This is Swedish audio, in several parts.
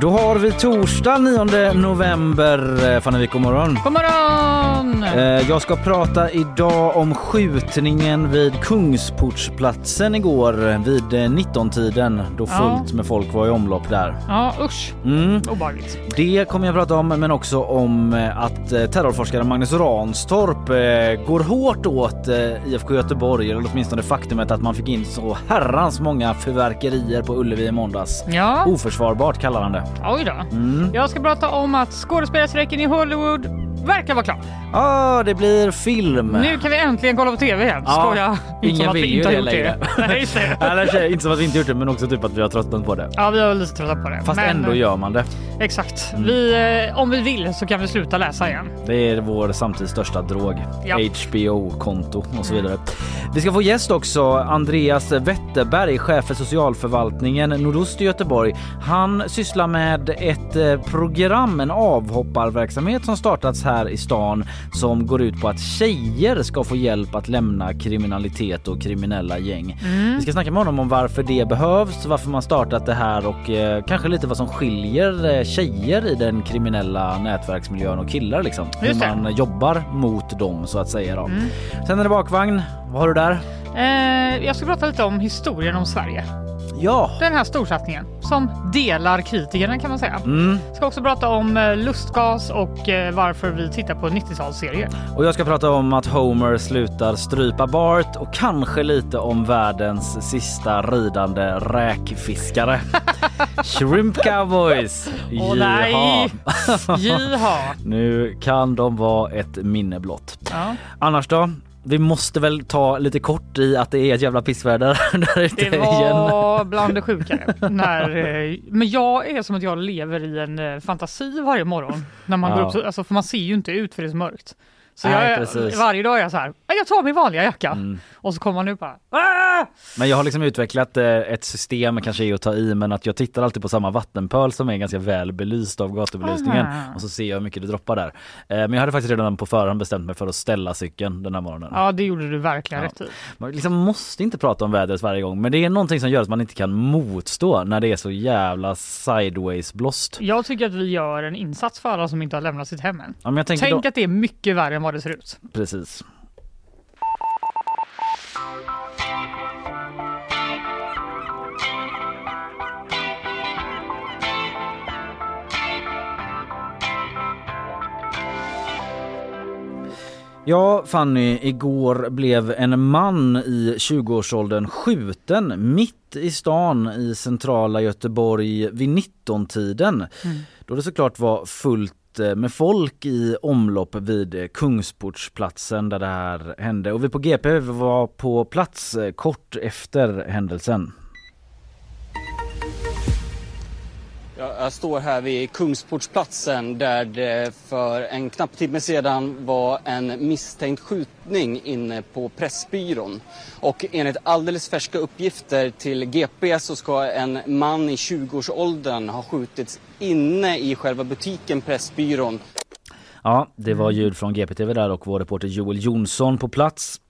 Då har vi torsdag 9 november. Eh, Fanny Wijk, god morgon. God morgon! Eh, Jag ska prata idag om skjutningen vid Kungsportsplatsen igår vid 19-tiden då Ja. fullt med folk var i omlopp där. Ja, usch. Mm. Obehagligt. Det kommer jag prata om, men också om eh, att eh, terrorforskaren Magnus Ranstorp eh, går hårt åt eh, IFK Göteborg, eller åtminstone faktumet att man fick in så herrans många fyrverkerier på Ullevi i måndags. Ja, Oförsvarbart kallar han det. Oj då. Mm. Jag ska prata om att skådespelarstrejken i Hollywood verkar vara klar. Ja, det blir film. Nu kan vi äntligen kolla på TV igen. Ja, Skoja. Inte ingen vill vi ju det längre. Nej, just det. Inte som att vi inte gjort det, men också typ att vi har tröttnat på det. Ja, vi har lite tröttnat på det. Fast Men, ändå gör man det. Exakt. Vi, eh, om vi vill så kan vi sluta läsa igen. Det är vår samtids största drog. Ja. HBO-konto och så vidare. Vi ska få gäst också. Andreas Wetterberg, chef för socialförvaltningen nordost i Göteborg. Han sysslar med ett eh, program, en avhopparverksamhet som startats här i stan som går ut på att tjejer ska få hjälp att lämna kriminalitet och kriminella gäng. Vi ska snacka med honom om varför det behövs, varför man startat det här och eh, kanske lite vad som skiljer eh, tjejer i den kriminella nätverksmiljön och killar liksom. Just Hur det. man jobbar mot dem så att säga. Då. Sen är det bakvagn. Vad har du där? Eh, jag ska prata lite om historien om Sverige. Ja. Den här storsatsningen som delar kritikerna kan man säga. Mm. Ska också prata om eh, lustgas och eh, varför vi tittar på 90-talsserier. Och jag ska prata om att Homer slutar strypa Bart och kanske lite om världens sista ridande räkfiskare. Shrimp Cowboys! Åh nej! Jiha! Nu kan de vara ett minne blott. Ja. Annars då? Vi måste väl ta lite kort i att det är ett jävla pissväder där ute Det igen. var bland det sjukare. När, eh, men jag är som att jag lever i en eh, fantasi varje morgon. När man Ja. går upp, så, alltså, för man ser ju inte ut för det är så mörkt. Så Nej, jag, precis. varje dag är jag så här, "Ja, jag tar min vanliga jacka. Mm. Och så kommer man upp bara, "Ah!" Men jag har liksom utvecklat eh, ett system, kanske är att ta i, men att jag tittar alltid på samma vattenpöl som är ganska väl belyst av gatubelysningen Aha. och så ser jag hur mycket det droppar där. Eh, Men jag hade faktiskt redan på förhand bestämt mig för att ställa cykeln den här morgonen. Ja, det gjorde du verkligen Ja. rätt i. Man liksom måste inte prata om vädret varje gång, men det är någonting som gör att man inte kan motstå när det är så jävla sideways blåst. Jag tycker att vi gör en insats för alla som inte har lämnat sitt hem än. Ja, Tänk då, att det är mycket värre än vad det ser ut. precis. Ja, Fanny, igår blev en man i 20-årsåldern skjuten mitt i stan i centrala Göteborg vid 19-tiden. Då det såklart var fullt Eh, med folk i omlopp vid eh, Kungsportsplatsen där det här hände. Och vi på GP var på plats eh, kort efter händelsen. Jag står här vid Kungsportsplatsen där det för en knapp timme sedan var en misstänkt skjutning inne på Pressbyrån. Och enligt alldeles färska uppgifter till GP så ska en man i 20-årsåldern ha skjutits inne i själva butiken Pressbyrån. Ja, det var ljud från GPTV där och vår reporter Joel Jonsson på plats.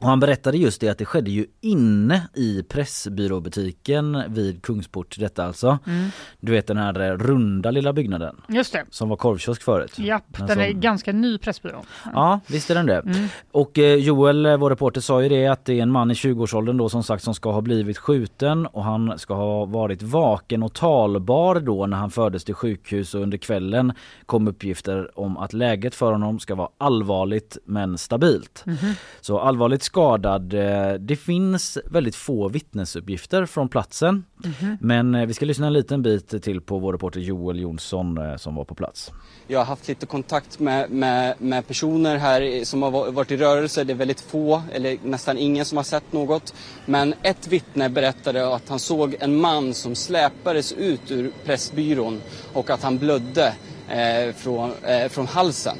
Och han berättade just det att det skedde ju inne i Pressbyråbutiken vid Kungsport detta alltså. Mm. Du vet den här eh, runda lilla byggnaden Just det. som var korvkiosk förut. Japp, den är som- ganska ny Pressbyrån. Ja, visst är den det. Mm. Och eh, Joel, eh, vår reporter, sa ju det att det är en man i 20-årsåldern då som sagt som ska ha blivit skjuten och han ska ha varit vaken och talbar då när han fördes till sjukhus och under kvällen kom uppgifter om att läget för honom ska vara allvarligt men stabilt. Mhm. Så allvarligt skadad. eh, Det finns väldigt få vittnesuppgifter från platsen. Mhm. Men eh, vi ska lyssna en liten bit till på vår reporter Joel Jonsson eh, som var på plats. Jag har haft lite kontakt med, med, med personer här som har va- varit i rörelse. Det är väldigt få, eller nästan ingen som har sett något. Men ett vittne berättade att han såg en man som släpades ut ur Pressbyrån och att han blödde eh, från, eh, från halsen.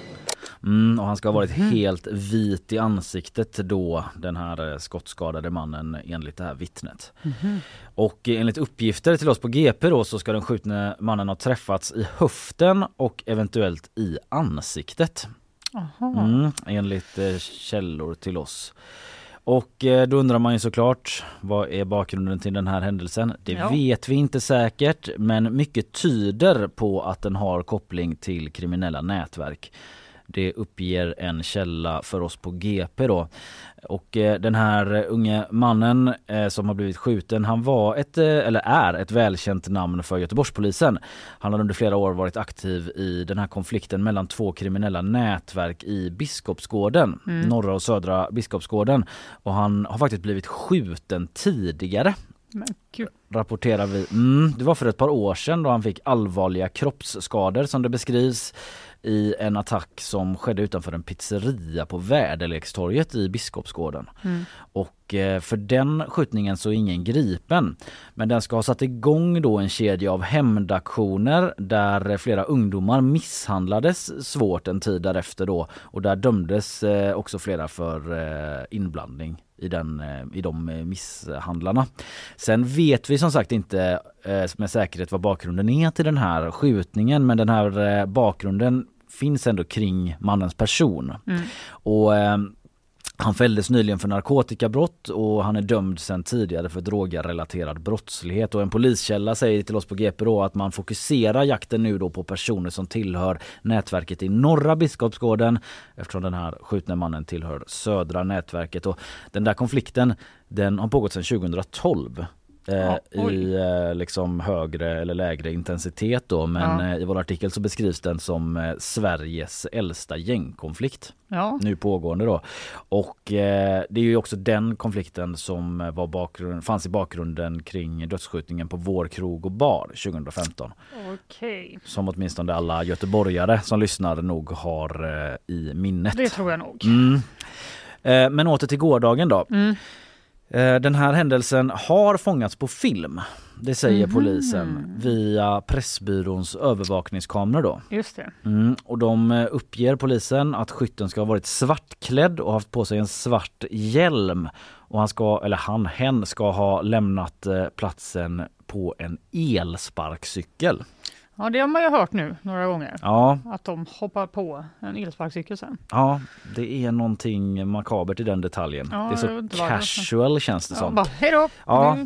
Mm, och han ska ha varit helt vit i ansiktet då den här eh, skottskadade mannen enligt det här vittnet. Och eh, enligt uppgifter till oss på GP då så ska den skjutne mannen ha träffats i höften och eventuellt i ansiktet. Mm, enligt eh, källor till oss. Och eh, då undrar man ju såklart vad är bakgrunden till den här händelsen? Det Ja. vet vi inte säkert men mycket tyder på att den har koppling till kriminella nätverk. Det uppger en källa för oss på GP då. Och eh, den här unge mannen eh, som har blivit skjuten han var ett, eh, eller är ett välkänt namn för Göteborgspolisen. Han har under flera år varit aktiv i den här konflikten mellan två kriminella nätverk i Biskopsgården, Mm. norra och södra Biskopsgården. Och han har faktiskt blivit skjuten tidigare rapporterar vi. Mm, det var för ett par år sedan då han fick allvarliga kroppsskador som det beskrivs i en attack som skedde utanför en pizzeria på Väderlekstorget i Biskopsgården. Mm. Och eh, för den skjutningen så är ingen gripen. Men den ska ha satt igång då en kedja av hämndaktioner där flera ungdomar misshandlades svårt en tid därefter då. Och där dömdes eh, också flera för eh, inblandning i, den, eh, i de eh, misshandlarna. Sen vet vi som sagt inte eh, med säkerhet vad bakgrunden är till den här skjutningen men den här bakgrunden finns ändå kring mannens person. Mm. Och han fälldes nyligen för narkotikabrott och han är dömd sedan tidigare för drogrelaterad brottslighet. Och en poliskälla säger till oss på GP då att man fokuserar jakten nu då på personer som tillhör nätverket i norra Biskopsgården eftersom den här skjutne mannen tillhör södra nätverket. Och den där konflikten den har pågått sedan 2012. Eh, Ja. I eh, liksom högre eller lägre intensitet då men Ja. eh, i vår artikel så beskrivs den som eh, Sveriges äldsta gängkonflikt Ja. nu pågående då. Och eh, det är ju också den konflikten som var bakgrund, fanns i bakgrunden kring dödsskjutningen på vår krog och bar 2015. Okej, Som åtminstone alla göteborgare som lyssnar nog har eh, i minnet. det tror jag nog. Mm. Men åter till gårdagen då. Mm. Eh, Den här händelsen har fångats på film. Det säger Mhm. polisen via Pressbyråns övervakningskameror då. Just det. Mm, och de eh, uppger polisen att skytten ska ha varit svartklädd och haft på sig en svart hjälm. Och han ska, eller han, hen ska ha lämnat eh, platsen på en elsparkcykel. Ja, det har man ju hört nu några gånger. Ja, Att de hoppar på en elsparkcykel sen. ja, det är någonting makabert i den detaljen. Ja, det är så vad det casual känns det Ja, som. bara, hej då! Ja.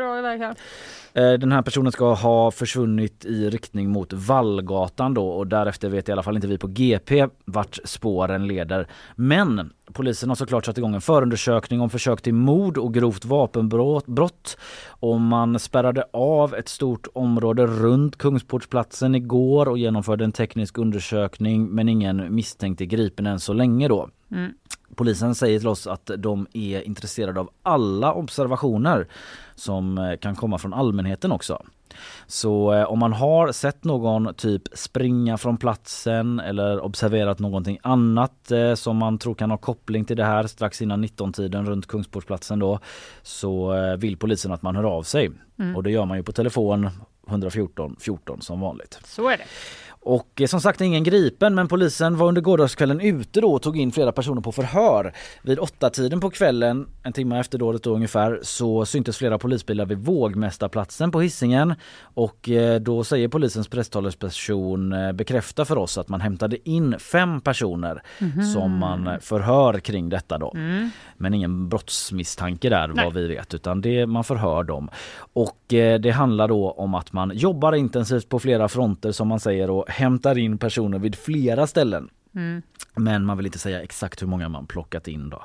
Jag iväg här. Eh, Den här personen ska ha försvunnit i riktning mot Vallgatan då och därefter vet i alla fall inte vi på GP vart spåren leder. Men polisen har såklart satt igång en förundersökning om försök till mord och grovt vapenbrott brott. och man spärrade av ett stort område runt Kungsportsplatsen igår och genomförde en teknisk undersökning men ingen misstänkt är gripen än så länge då. Mm. Polisen säger till oss att de är intresserade av alla observationer som eh, kan komma från allmänheten också. Så eh, om man har sett någon typ springa från platsen eller observerat någonting annat eh, som man tror kan ha koppling till det här strax innan 19-tiden runt Kungsportsplatsen då så vill polisen att man hör av sig. Mm. Och det gör man ju på telefon 114 14 som vanligt. Så är det. Och eh, som sagt ingen gripen men polisen var under gårdagskvällen ute då och tog in flera personer på förhör. Vid åtta tiden på kvällen, en timme efter dådet då ungefär, så syntes flera polisbilar vid Vågmästarplatsen på hissingen och eh, då säger polisens presstalesperson eh, bekräfta för oss att man hämtade in fem personer som man förhör kring detta då. Men ingen brottsmisstanke där Nej. vad vi vet utan det man förhör dem. Och det handlar då om att man jobbar intensivt på flera fronter som man säger och hämtar in personer vid flera ställen. Men man vill inte säga exakt hur många man plockat in då.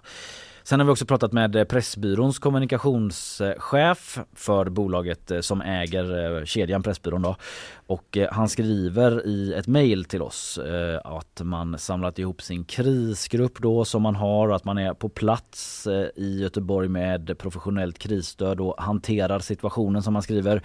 Sen har vi också pratat med eh, Pressbyråns kommunikationschef för bolaget eh, som äger eh, kedjan Pressbyrån då. Och han skriver i ett mejl till oss att man samlat ihop sin krisgrupp då som man har och att man är på plats i Göteborg med professionellt krisstöd och hanterar situationen som man skriver.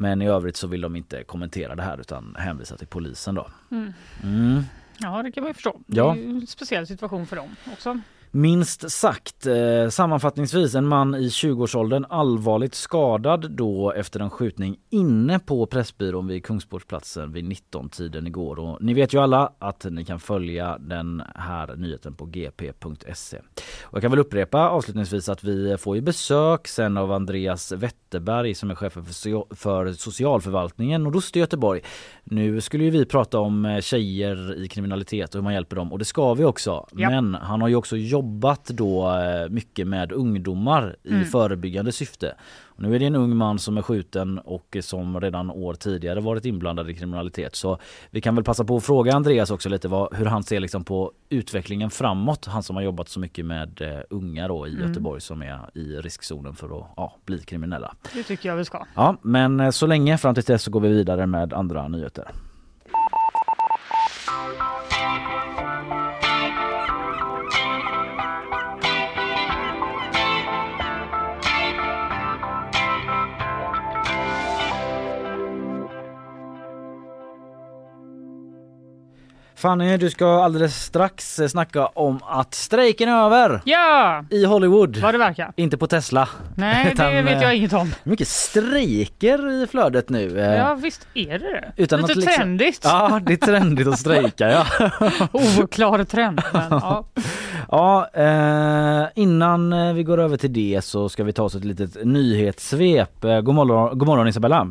Men i övrigt så vill de inte kommentera det här utan hänvisa till polisen då. Mm. Ja, det kan man ju förstå. Ja. Det är en speciell situation för dem också. Minst sagt, eh, sammanfattningsvis en man i 20-årsåldern allvarligt skadad då efter en skjutning inne på Pressbyrån vid Kungsportsplatsen vid 19-tiden igår. Och ni vet ju alla att ni kan följa den här nyheten på gp.se. Och jag kan väl upprepa avslutningsvis att vi får ju besök sen av Andreas Wetterberg som är chef för, för socialförvaltningen nordost i Göteborg. Nu skulle ju vi prata om eh, tjejer i kriminalitet och hur man hjälper dem och det ska vi också. Ja. Men han har ju också jobbat då eh, mycket med ungdomar i förebyggande syfte. Och nu är det en ung man som är skjuten och som redan år tidigare varit inblandad i kriminalitet. Så vi kan väl passa på att fråga Andreas också lite vad, hur han ser liksom på utvecklingen framåt. Han som har jobbat så mycket med eh, unga då i Göteborg som är i riskzonen för att ja, bli kriminella. Det tycker jag vi ska. Ja, men eh, så länge fram till dess så går vi vidare med andra nyheter. Fanny, du ska alldeles strax eh, snacka om att strejken är över Ja, i Hollywood. vad det verkar. Inte på Tesla. Nej, det vet jag eh, inget om. Mycket strejker i flödet nu. eh. Ja, visst är det det. Utan Lite liksom- trendigt. Ja, det är trendigt att strejka ja. Oklar trend. Men, ja. Ja, eh, innan vi går över till det så ska vi ta oss ett litet nyhetssvep. God, morgon, god morgon Isabella.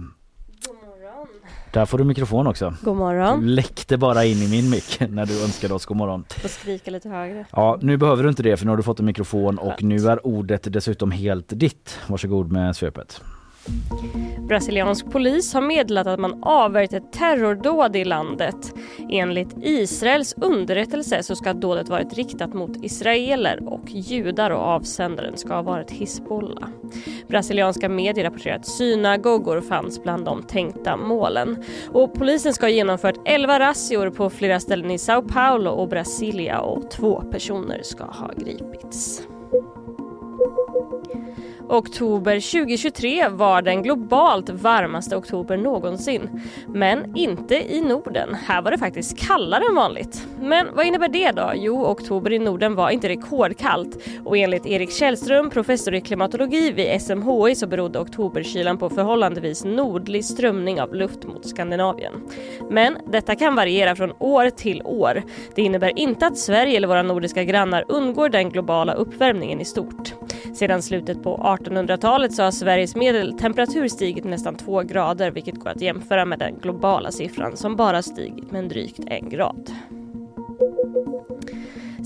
Där får du mikrofon också. God Du morgon. läckte bara in i min mick när du önskade oss god morgon. Får skrika lite högre. Ja, nu behöver du inte det för nu har du fått en mikrofon och nu är ordet dessutom helt ditt. Varsågod med svepet. Brasiliansk polis har meddelat att man avvärjt ett terrordåd i landet. Enligt Israels underrättelse så ska dådet varit riktat mot israeler och judar och avsändaren ska ha varit Hizbollah. Brasilianska medier rapporterar att synagogor fanns bland de tänkta målen. Och polisen ska ha genomfört 11 razzior på flera ställen i Sao Paulo och Brasilia och två personer ska ha gripits. Oktober 2023 var den globalt varmaste oktober någonsin. Men inte i Norden. Här var det faktiskt kallare än vanligt. Men vad innebär det då? Jo, oktober i Norden var inte rekordkallt och enligt Erik Källström, professor i klimatologi vid SMHI så berodde oktoberkylan på förhållandevis nordlig strömning av luft mot Skandinavien. Men detta kan variera från år till år. Det innebär inte att Sverige eller våra nordiska grannar undgår den globala uppvärmningen i stort. Sedan slutet på 1800-talet så har Sveriges medeltemperatur stigit nästan två grader vilket går att jämföra med den globala siffran som bara stigit med en drygt en grad.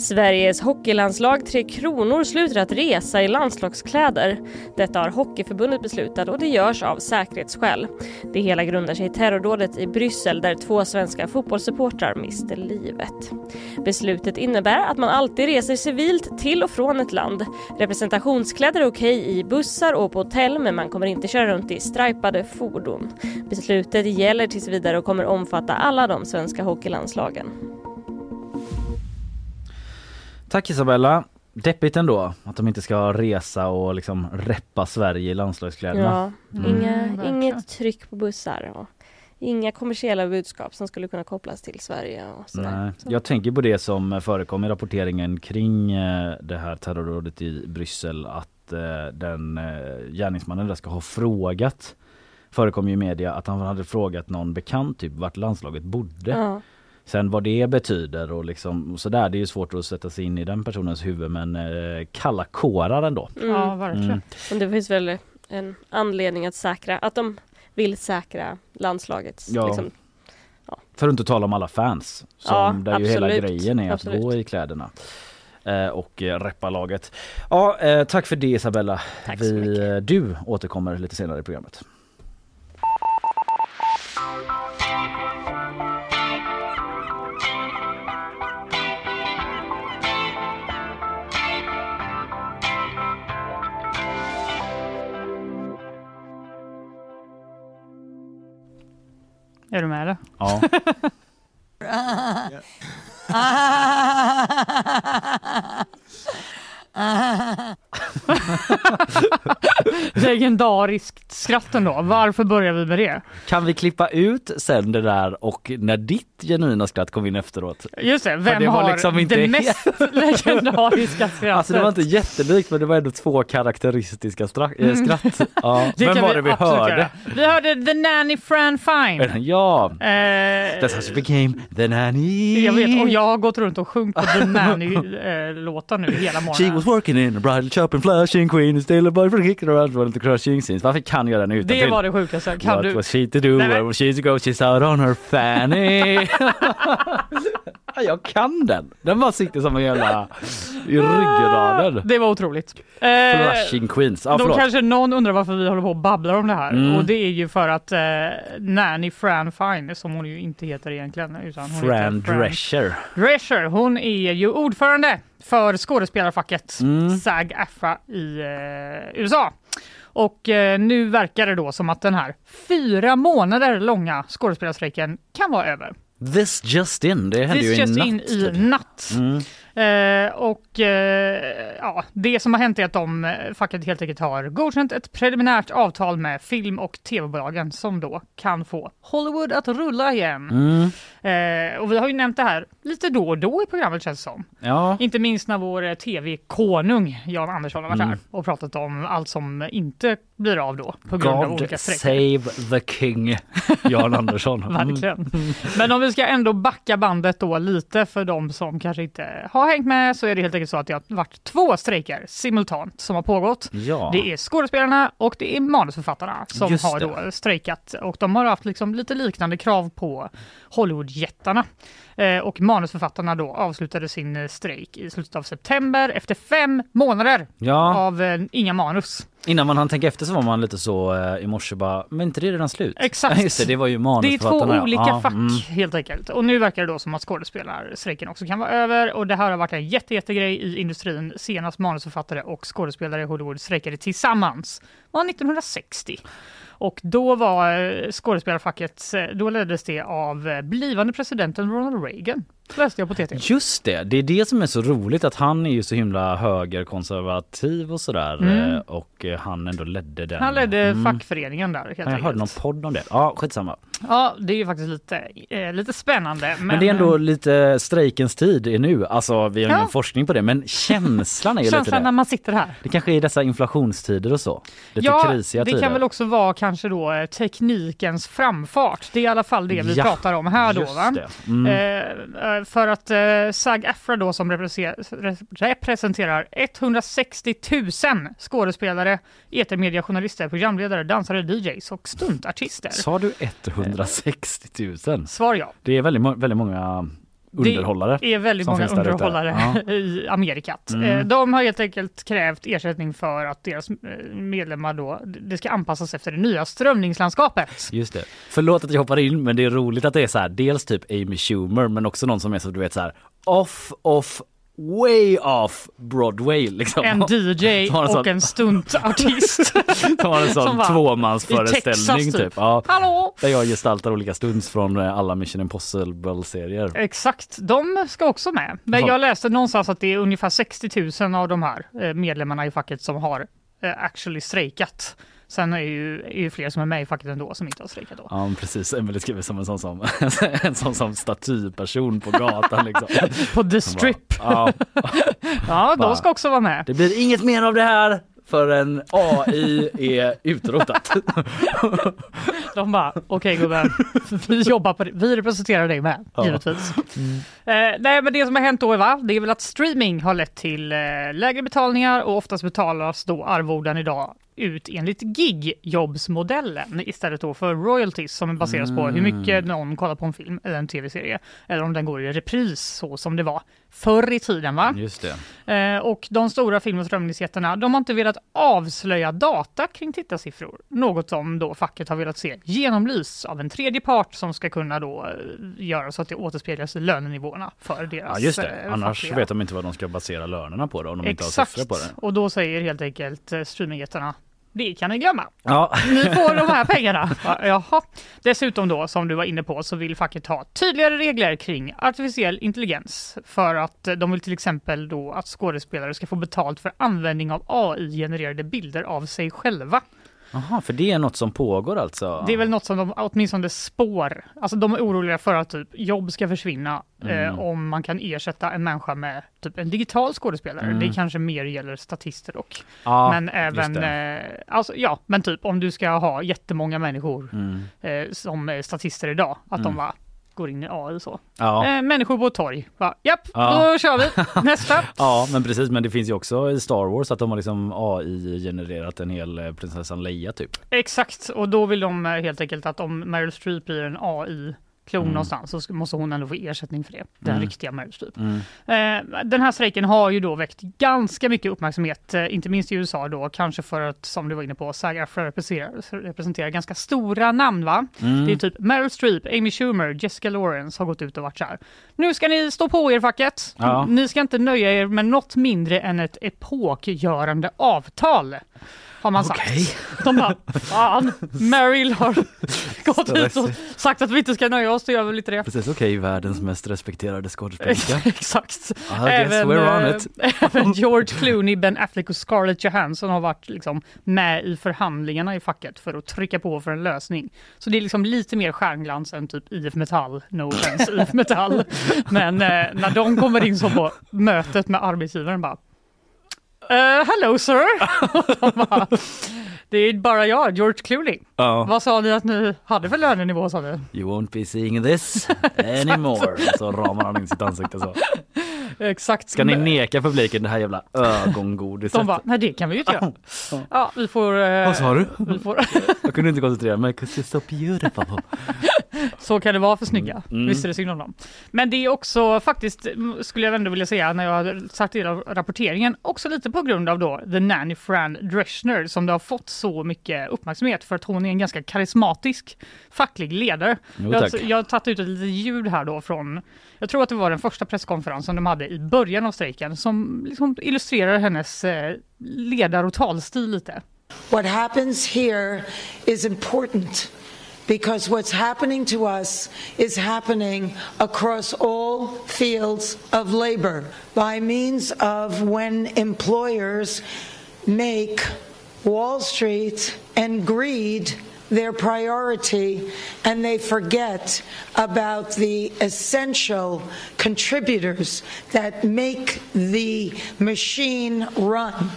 Sveriges hockeylandslag Tre Kronor slutar att resa i landslagskläder. Detta har Hockeyförbundet beslutat och det görs av säkerhetsskäl. Det hela grundar sig i terrordådet i Bryssel där två svenska fotbollssupportrar miste livet. Beslutet innebär att man alltid reser civilt till och från ett land. Representationskläder är okej i bussar och på hotell men man kommer inte köra runt i stripade fordon. Beslutet gäller tills vidare och kommer omfatta alla de svenska hockeylandslagen. Tack Isabella. Deppigt ändå att de inte ska resa och liksom reppa Sverige i landslagskläderna. Ja, inga, Mm, inget tryck på bussar och inga kommersiella budskap som skulle kunna kopplas till Sverige och sådär. Nej. Så. Jag tänker på det som förekom i rapporteringen kring eh, det här terrorrådet i Bryssel att eh, den eh, gärningsmannen där ska ha frågat förekom ju i media att han hade frågat någon bekant typ vart landslaget bodde. Ja. Sen vad det betyder och liksom sådär, det är ju svårt att sätta sig in i den personens huvud men eh, kalla kårar ändå. Ja, verkligen. Mm. Men det finns väl en anledning att säkra, att de vill säkra landslagets Ja. liksom, För att inte tala om alla fans. Som Ja, där ju hela absolut. grejen är att Absolut. gå i kläderna. Eh, och eh, reppa laget. Ja, eh, tack för det Isabella. Tack så Vi, mycket. du återkommer lite senare i programmet. Är du med eller? Ja. Legendariskt skratt ändå. Varför börjar vi med det? Kan vi klippa ut sen det där och när ditt genuina skratt kom in efteråt? Just det, vem det var har liksom inte det mest legendariska skrattet? Alltså det var inte jättelikt men det var ändå två karaktäristiska stra- äh, skratt. Ja. Mm. Vem var det vi hörde? göra. Vi hörde The Nanny Fran Fine. Ja, Eh, That's how she became the nanny. jag vet och jag har gått runt och sjungit på The Nanny-låten nu hela She morgonen. was working in a bridal shop in Flushing Queen still a boy kicking around of the crushing scenes. Varför kan jag den utan Det var det sjukaste. Kan What du? was she to do? Nej, Where was she to go? She's out on her fanny. Ja, jag kan den. Den bara sitter som en jävla i ryggraden. Det var otroligt. Eh, Flushing Queens. Ja, då förlåt. kanske någon undrar varför vi håller på och babblar om det här. Mm. Och det är ju för att eh, Nanny Fran Fine, som hon ju inte heter egentligen. Utan hon Fran heter Drescher. Drescher, hon är ju ordförande för skådespelarfacket Mm. SAG-AFTRA i eh, USA. Och eh, nu verkar det då som att den här fyra månader långa skådespelarstrejken kan vara över. This just in. Det hände ju i natt. in i typ. natt. Mm. Eh, och eh, ja, det som har hänt är att de eh, facket helt enkelt har godkänt ett preliminärt avtal med film och tv-bolagen som då kan få Hollywood att rulla igen. Mm. Eh, och vi har ju nämnt det här lite då och då i programmet känns det som. Ja. Inte minst när vår eh, tv-konung Jan Andersson har varit Mm. här och pratat om allt som inte blir av då på grund av God olika strejker. save the king. Jan Andersson. Mm. Verkligen. Men om vi ska ändå backa bandet då lite för de som kanske inte har hängt med så är det helt enkelt så att det har varit två strejker simultant som har pågått. Ja. Det är skådespelarna och det är manusförfattarna som Just har det. då strejkat och de har haft liksom lite liknande krav på Hollywoodjättarna. Eh, och manusförfattarna då avslutade sin strejk i slutet av september efter fem månader Ja. av eh, inga manus. Innan man hann tänka efter så var man lite så eh, i morse bara, men inte det är redan slut? Exakt. Just det, det var ju Det är två manusförfattarna. olika Ja, fack mm. helt enkelt. Och nu verkar det då som att skådespelarstrejken också kan vara över och det här har varit en jätte, jättegrej i industrin. Senast manusförfattare och skådespelare i Hollywood strejkade tillsammans var 1960. Och då var eh, skådespelarfacket, eh, då leddes det av eh, blivande presidenten Ronald Reagan. Läste jag på TT. Just det, det är det som är så roligt att han är ju så himla högerkonservativ och sådär Mm. eh, och eh, han ändå ledde den. Han ledde Mm. fackföreningen där helt Jag enkelt. hörde någon podd om det. Ja, skitsamma. Ja, det är ju faktiskt lite, eh, lite spännande. Men, Men, det är ändå lite strejkens tid är nu. Alltså vi har Ja. ingen forskning på det men känslan är ju lite känslan när det. man sitter här. Det kanske är dessa inflationstider och så. Lite ja, krisiga det tider. kan väl också vara kanske då eh, teknikens framfart. Det är i alla fall det vi Ja, pratar om här då. just Va? det. Mm. Eh, för att eh, SAG-AFTRA då som represe- re- representerar 160 000 skådespelare, etermediajournalister, programledare, dansare, DJs och stuntartister. Sa du 160 000? Svar ja. Det är väldigt, väldigt många underhållare. Det är väldigt många underhållare Ja. i Amerikat. Mm. Eh, De har helt enkelt krävt ersättning för att deras eh, medlemmar då, det ska anpassas efter det nya strömningslandskapet. Just det. Förlåt att jag hoppar in men det är roligt att det är så här dels typ Amy Schumer men också någon som är så du vet så här off off way off Broadway liksom. En DJ Som en och sån- en stuntartist. Som har en Som sån i tvåmansföreställning typ. typ. Ja, Hallå! där jag gestaltar olika stunts från eh, alla Mission Impossible-serier. Exakt, de ska också med. Men jag läste någonstans att det är ungefär 60 000 av de här eh, medlemmarna i facket som har eh, actually strejkat. Sen är ju, är ju fler som är med i facket ändå som inte har strejkat då. Ja precis, Emelie skriver som en sån som, en sån som statyperson på gatan liksom. På The Som bara, Strip. Ja, Ja, de ska också vara med. det blir inget mer av det här förrän AI är utrotat. De bara, okej gubben, vi jobbar på det. Vi representerar dig med, Ja. givetvis. Eh, nej men det som har hänt då va, det är väl att streaming har lett till eh, lägre betalningar och oftast betalas då arvoden idag ut enligt gig-jobbsmodellen istället då för royalties som baseras på hur mycket någon kollar på en film eller en tv-serie eller om den går i repris så som det var förr i tiden va. Just det. Eh, och de stora film och strömningsjättarna, de har inte velat avslöja data kring tittarsiffror. Något som då facket har velat se genomlyst av en tredje part som ska kunna då eh, göra så att det återspeglas i lönenivåerna för deras Ja just det, eh, annars fackliga. vet de inte vad de ska basera lönerna på då, om de inte har Exakt, siffror på det. och då säger helt enkelt eh, streamingjättarna det kan ni glömma. Ja, Ni får de här pengarna. Ja, Jaha. Dessutom då, som du var inne på, så vill facket ha tydligare regler kring artificiell intelligens. För att eh, de vill till exempel då att skådespelare ska få betalt för användning av AI-genererade bilder av sig själva. Jaha, för det är något som pågår alltså? Det är väl något som de åtminstone spår. Alltså de är oroliga för att typ jobb ska försvinna Mm. eh, om man kan ersätta en människa med typ en digital skådespelare. Mm. Det kanske mer gäller statister dock. ja, men även, eh, alltså ja, men typ om du ska ha jättemånga människor Mm. eh, som statister idag, att Mm. de bara går in i AI så. Ja. Eh, människor på torg, bara, japp, Ja. då kör vi, nästa. ja, men precis, men det finns ju också i Star Wars att de har liksom AI-genererat en hel eh, prinsessan Leia typ. Exakt, och då vill de eh, helt enkelt att om Meryl Streep blir en AI-klon Mm. någonstans så måste hon ändå få ersättning för det. Den Mm. riktiga Meryl Streep. Mm. Eh, den här strejken har ju då väckt ganska mycket uppmärksamhet, eh, inte minst i USA då, kanske för att, som du var inne på, SAG-AFTRA representerar, representerar ganska stora namn va? Mm. Det är typ Meryl Streep, Amy Schumer, Jessica Lawrence har gått ut och varit så här. Nu ska ni stå på er facket. Ja. Ni ska inte nöja er med något mindre än ett epokgörande avtal. Har man sagt. De bara, fan, Meryl har gått ut och sagt att vi inte ska nöja oss, då gör vi lite det. Precis, okej, världens mest respekterade skådespelerska. Exakt. On eh, även George Clooney, Ben Affleck och Scarlett Johansson har varit liksom med i förhandlingarna i facket för att trycka på för en lösning. Så det är liksom lite mer stjärnglans än typ IF Metall, no offense IF Metall. Men eh, när de kommer in så på mötet med arbetsgivaren bara Uh, hello sir! bara, det är bara jag, George Clooney. Ja. Vad sa ni att ni hade för lönenivå sa du? You won't be seeing this anymore. Så ramar han in sitt ansikte så. Exakt. Ska ni neka publiken det här jävla ögongodiset? De bara, nej det kan vi ju inte göra. Ja, vi får... eh, Vad sa du? Vi får Jag kunde inte koncentrera mig. 'cause you're so beautiful. så kan det vara för snygga. Mm. Visst är det synd om dem. Men det är också faktiskt, mm, skulle jag ändå vilja säga, när jag har sagt del av rapporteringen, också lite på grund av då The Nanny Fran Dreschner som det har fått så mycket uppmärksamhet för att hon är en ganska karismatisk facklig ledare. Jo, jag, jag har tagit ut ett litet ljud här då från, jag tror att det var den första presskonferensen de hade i början av strejken som liksom illustrerar hennes eh, ledar och talstil lite. What happens here is important because what's happening to us is happening across all fields of labor by means of when employers make Wall Street and greed their priority and they forget about the essential contributors that make the machine run.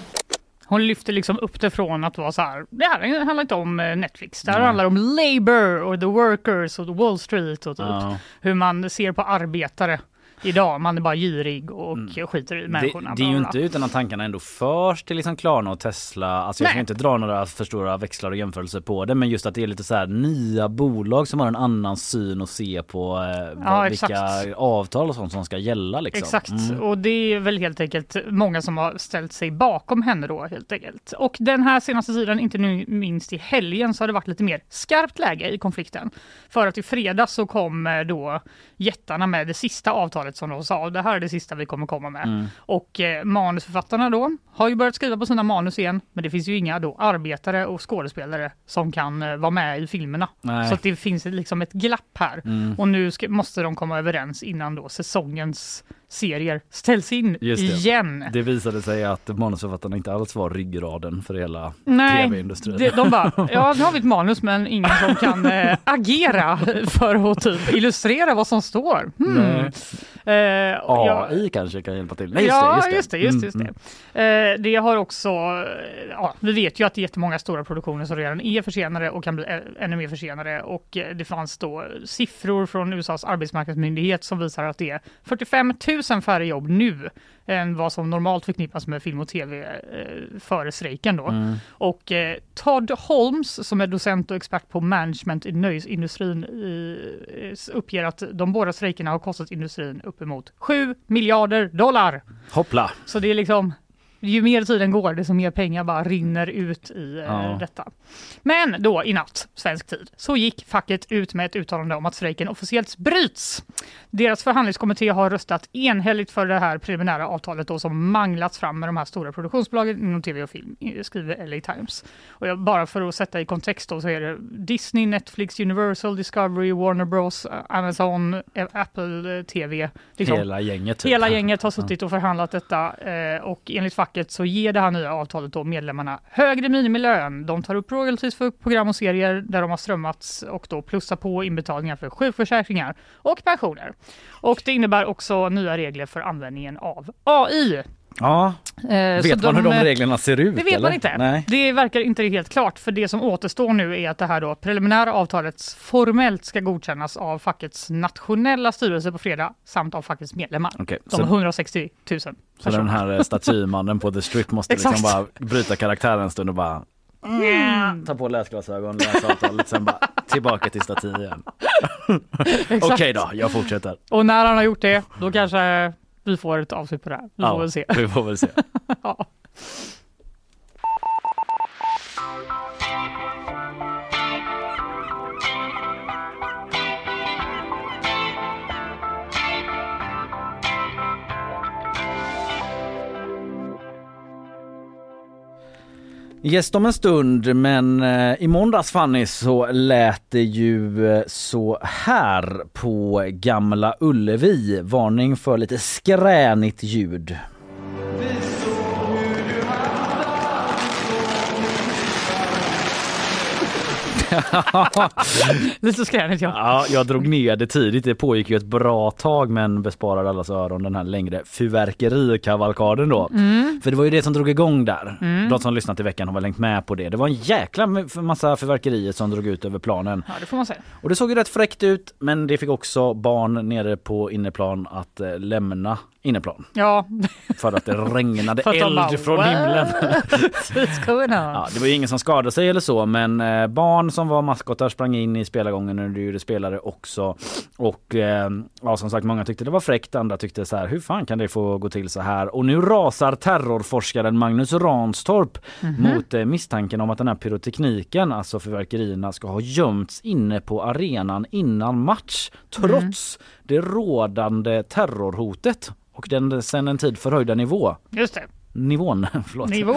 Hon lyfter liksom upp det från att vara så här, det här handlar inte om eh, Netflix, det här handlar om labor och the workers och the Wall Street och typ Ja. hur man ser på arbetare idag. Man är bara girig och skiter i Det, människorna. det är ju inte utan att tankarna ändå förs till liksom Klarna och Tesla. Alltså jag ska Nej. inte dra några för stora växlar och jämförelser på det men just att det är lite så här nya bolag som har en annan syn och se på eh, vad, vilka avtal och sånt som ska gälla liksom. Exakt, Mm. och det är väl helt enkelt många som har ställt sig bakom henne då helt enkelt. Och den här senaste tiden, inte nu minst i helgen, så har det varit lite mer skarpt läge i konflikten. För att i fredags så kom eh, då jättarna med det sista avtalet som de sa, det här är det sista vi kommer komma med. Mm. Och eh, manusförfattarna då har ju börjat skriva på sina manus igen, men det finns ju inga då arbetare och skådespelare som kan eh, vara med i filmerna. Nej. Så att det finns liksom ett glapp här. Mm. Och nu ska, måste de komma överens innan då säsongens serier ställs in Just det. igen. Det visade sig att manusförfattarna inte alls var ryggraden för hela Nej, tv-industrin. de, de bara, ja nu har vi ett manus men ingen som kan eh, agera för att typ illustrera vad som står. Hmm. Nej. Eh, jag- AI kanske kan hjälpa till. Nej, ja, just det. Just det. just det. Just det, Mm. Eh, det har också, eh, ja, vi vet ju att det är jättemånga stora produktioner som redan är försenade och kan bli ännu mer försenade och det fanns då siffror från USAs arbetsmarknadsmyndighet som visar att det är 45 000 färre jobb nu än vad som normalt förknippas med film och tv eh, före strejken då. Mm. Och eh, Todd Holmes som är docent och expert på management i nöjesindustrin eh, uppger att de båda strejkerna har kostat industrin uppemot 7 miljarder dollar. Hoppla! Så det är liksom, ju mer tiden går, desto mer pengar bara rinner ut i eh, Ja. detta. Men då i natt, svensk tid, så gick facket ut med ett uttalande om att strejken officiellt bryts. Deras förhandlingskommitté har röstat enhälligt för det här preliminära avtalet då, som manglats fram med de här stora produktionsbolagen inom tv och film, eh, skriver LA Times. Och jag, bara för att sätta i kontext då så är det Disney, Netflix, Universal, Discovery, Warner Bros, eh, Amazon, Apple TV. liksom. Hela gänget. Typ. Hela gänget har suttit och förhandlat detta och enligt facket så ger det här nya avtalet då medlemmarna högre minimilön. De tar upp royalties för program och serier där de har strömmats och då plussar på inbetalningar för sjukförsäkringar och pensioner. Och det innebär också nya regler för användningen av AI. Ja, Eh, vet man hur de eh, reglerna ser ut? det vet eller? man inte. Nej. Det verkar inte helt klart för det som återstår nu är att det här då preliminära avtalet formellt ska godkännas av fackets nationella styrelse på fredag samt av fackets medlemmar. Okej, De så- 160 000 Så den personer. här eh, statymannen på The Strip måste liksom bara bryta karaktär en stund och bara Mm. ta på läsglasögon, läsa avtalet, sen bara tillbaka till staty igen. Okej då, jag fortsätter. Och när han har gjort det, då kanske vi får ett avslut på det här. Vi får väl se. vi får väl se. ja. Gäst om en stund men eh, i måndags Fanny så lät det ju eh, så här på Gamla Ullevi. Varning för lite skränigt ljud. Lite skränigt ja. Ja, jag drog ner det tidigt. Det pågick ju ett bra tag men besparade allas öron den här längre fyrverkerikavalkaden då. Mm. För det var ju det som drog igång där. Mm. De som lyssnat i veckan har väl hängt med på det. Det var en jäkla massa fyrverkerier som drog ut över planen. Ja, det får man säga. Och det såg ju rätt fräckt ut men det fick också barn nere på inneplan att eh, lämna inneplan. Ja. För att det regnade att eld bara, från "What? himlen. Ja, det var ju ingen som skadade sig eller så men eh, barn som var maskotar sprang in i spelargången och det gjorde spelare också. Och eh, ja, som sagt många tyckte det var fräckt, andra tyckte så här hur fan kan det få gå till så här? Och nu rasar terrorforskaren Magnus Ranstorp Mhm. mot eh, misstanken om att den här pyrotekniken, alltså fyrverkerierna, ska ha gömts inne på arenan innan match trots det rådande terrorhotet och den sedan en tid förhöjda nivå. Just det. Nivån, förlåt. Nivå.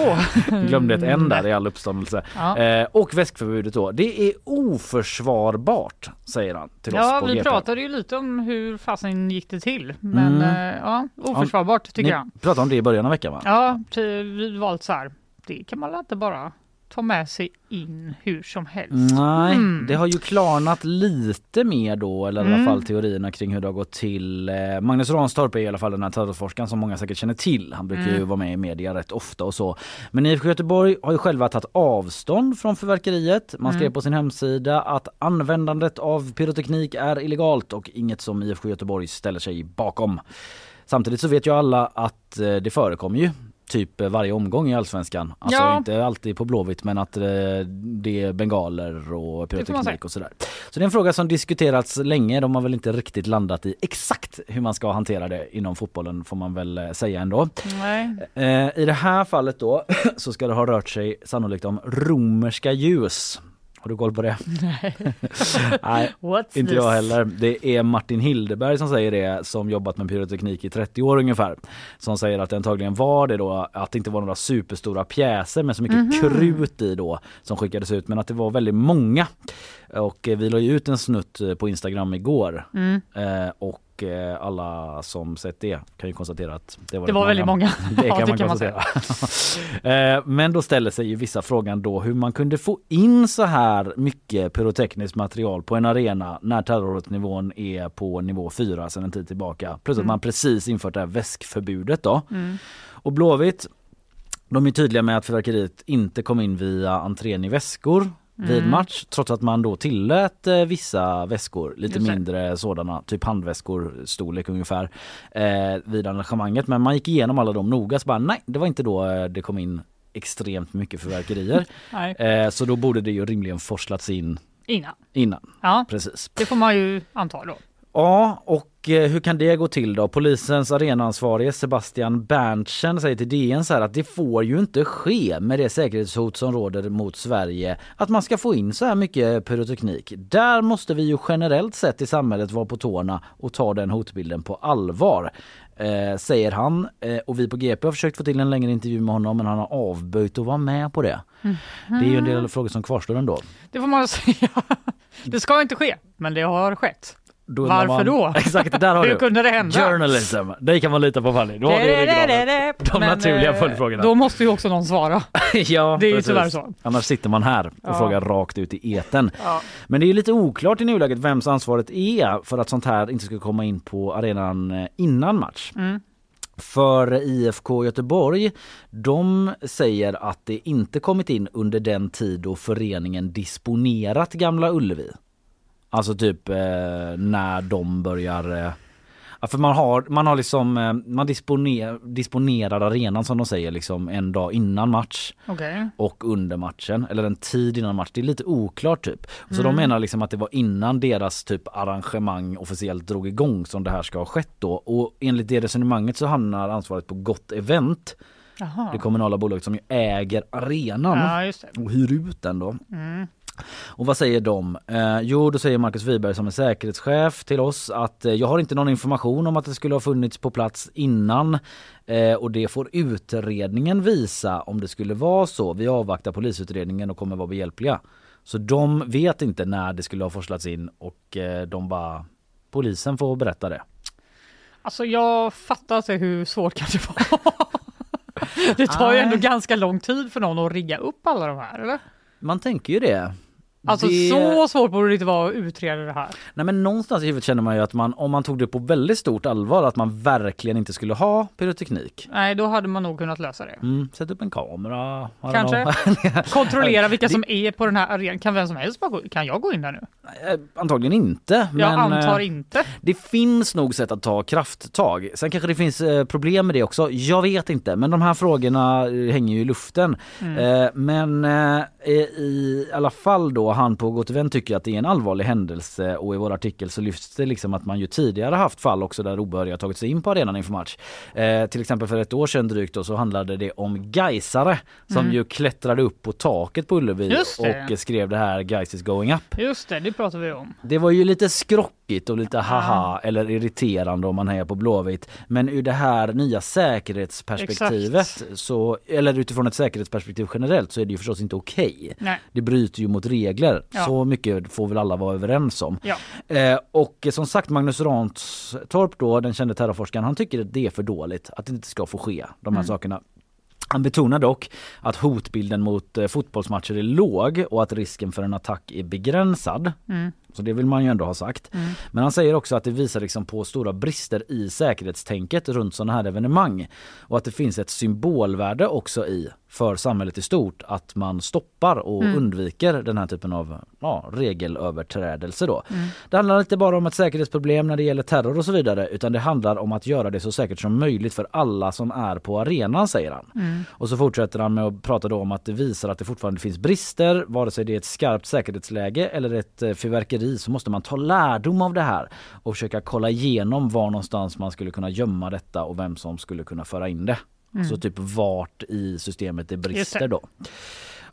Glömde ett N där i all uppståndelse. Ja. Eh, och väskförbudet då. Det är oförsvarbart säger han till Ja, oss på vi GP. pratade ju lite om hur fasen gick det till. Men Mm. eh, ja, oförsvarbart tycker Ni jag. pratade om det i början av veckan va? Ja, vi valt så här. Det kan man inte bara ta med sig in hur som helst. Nej, Mm. det har ju klarnat lite mer då, eller i alla Mm. fall teorierna kring hur det har gått till. Eh, Magnus Ranstorp är i alla fall den här terrorforskaren som många säkert känner till. Han brukar ju Mm. vara med i media rätt ofta och så. Men IFK Göteborg har ju själva tagit avstånd från fyrverkeriet. Man skrev Mm. på sin hemsida att användandet av pyroteknik är illegalt och inget som IFK Göteborg ställer sig bakom. Samtidigt så vet ju alla att eh, det förekommer ju typ varje omgång i allsvenskan. Alltså Ja. inte alltid på Blåvitt men att eh, det är bengaler och pyroteknik och sådär. Så det är en fråga som diskuterats länge. De har väl inte riktigt landat i exakt hur man ska hantera det inom fotbollen får man väl eh, säga ändå. Nej. Eh, I det här fallet då så ska det ha rört sig sannolikt om romerska ljus. Har du koll på det? Nej. Nej, inte this? jag heller. Det är Martin Hildeberg som säger det som jobbat med pyroteknik i 30 år ungefär. Som säger att det antagligen var det då att det inte var några superstora pjäser med så mycket Mhm. krut i då som skickades ut men att det var väldigt många. Och eh, vi la ju ut en snutt eh, på Instagram igår. Mm. Eh, och och eh, alla som sett det kan ju konstatera att det var, Det var väldigt många. Det Ja, kan det man kan man konstatera. Eh, Men då ställer sig ju vissa frågan då hur man kunde få in så här mycket pyrotekniskt material på en arena när terrornivån är på nivå 4 sedan en tid tillbaka. Plus att Mm. man precis infört det här väskförbudet då. Mm. Och Blåvitt de är tydliga med att fyrverkeriet inte kom in via entrén i väskor vid Mm. match trots att man då tillät eh, vissa väskor, lite mindre sådana, typ handväskor storlek ungefär eh, vid arrangemanget. Men man gick igenom alla dem noga så bara nej det var inte då eh, det kom in extremt mycket fyrverkerier. Nej. eh, så då borde det ju rimligen forslats in Innan. innan. Ja, Precis. det får man ju anta då. Ja, och eh, hur kan det gå till då? Polisens arenaansvarige Sebastian Berntsen säger till DN så här att det får ju inte ske med det säkerhetshot som råder mot Sverige att man ska få in så här mycket pyroteknik. Där måste vi ju generellt sett i samhället vara på tårna och ta den hotbilden på allvar. Eh, säger han eh, och vi på GP har försökt få till en längre intervju med honom men han har avböjt att vara med på det. Det är ju en del frågor som kvarstår ändå. Det får man säga. Det ska inte ske, men det har skett. Då Varför man- då? Exakt, där har Hur du. kunde det hända? Journalism, det kan man lita på Fanny. Då har du. De Men, naturliga eh, följdfrågorna. Då måste ju också någon svara. ja, det är ju tyvärr så. Annars sitter man här och Ja. frågar rakt ut i eten. Ja. Men det är lite oklart i nuläget vems ansvaret är för att sånt här inte ska komma in på arenan eh, innan match. Mm. För IFK Göteborg, de säger att det inte kommit in under den tid då föreningen disponerat Gamla Ullevi. Alltså typ eh, när de börjar eh, Ja, för man har, man har liksom, eh, man disponer, disponerar arenan som de säger liksom en dag innan match Okej. och under matchen, eller en tid innan match. Det är lite oklart typ. Så de Mm. menar liksom att det var innan deras typ arrangemang officiellt drog igång som det här ska ha skett då. Och enligt det resonemanget så hamnar ansvaret på Gott Event, Jaha. det kommunala bolaget som ju äger arenan Ja, och hyr ut den då. Mm. Och vad säger de? Eh, jo, då säger Marcus Wiberg som är säkerhetschef till oss att eh, jag har inte någon information om att det skulle ha funnits på plats innan eh, och det får utredningen visa om det skulle vara så. Vi avvaktar polisutredningen och kommer vara behjälpliga. Så de vet inte när det skulle ha forslats in och eh, de bara polisen får berätta det. Alltså jag fattar inte hur svårt kan det vara. Det tar ju ändå ganska lång tid för någon att rigga upp alla de här, eller? Man tänker ju det. Alltså Det- så svårt borde det inte vara att utreda det här. Nej men någonstans i huvudet känner man ju att man, om man tog det på väldigt stort allvar, att man verkligen inte skulle ha pyroteknik. Nej, då hade man nog kunnat lösa det. Mm, sätt upp en kamera. Kanske. Kontrollera vilka Det- som är på den här arenan. Kan vem som helst bara gå Kan jag gå in där nu? Eh, Antagligen inte. Jag men, antar eh, inte. Det finns nog sätt att ta krafttag. Sen kanske det finns eh, problem med det också. Jag vet inte. Men de här frågorna hänger ju i luften. Mm. Men i alla fall då, han på Gott Event tycker att det är en allvarlig händelse och i vår artikel så lyfts det liksom att man ju tidigare haft fall också där obehöriga tagit sig in på arenan inför match. Eh, till exempel för ett år sedan drygt då så handlade det om Gaisare som Mm. ju klättrade upp på taket på Ullevi och skrev det här Gais is going up. Just det, det pratar vi om. Det var ju lite skrockigt och lite haha eller irriterande om man hejar på Blåvitt. Men ur det här nya säkerhetsperspektivet så, eller utifrån ett säkerhetsperspektiv generellt så är det ju förstås inte okej. Nej. Det bryter ju mot regler. Ja. Så mycket får väl alla vara överens om. Ja. Eh, och som sagt Magnus Ranstorp då, den kände terrorforskaren, han tycker att det är för dåligt. Att det inte ska få ske, de här Mm. sakerna. Han betonar dock att hotbilden mot eh, fotbollsmatcher är låg och att risken för en attack är begränsad. Mm. Så det vill man ju ändå ha sagt. Mm. Men han säger också att det visar liksom på stora brister i säkerhetstänket runt sådana här evenemang. Och att det finns ett symbolvärde också i för samhället i stort att man stoppar och Mm. undviker den här typen av ja, regelöverträdelse då. Mm. Det handlar inte bara om ett säkerhetsproblem när det gäller terror och så vidare utan det handlar om att göra det så säkert som möjligt för alla som är på arenan säger han. Mm. Och så fortsätter han med att prata då om att det visar att det fortfarande finns brister, vare sig det är ett skarpt säkerhetsläge eller ett eh, fyrverkeri så måste man ta lärdom av det här och försöka kolla igenom var någonstans man skulle kunna gömma detta och vem som skulle kunna föra in det. Mm. Så typ vart i systemet det brister då.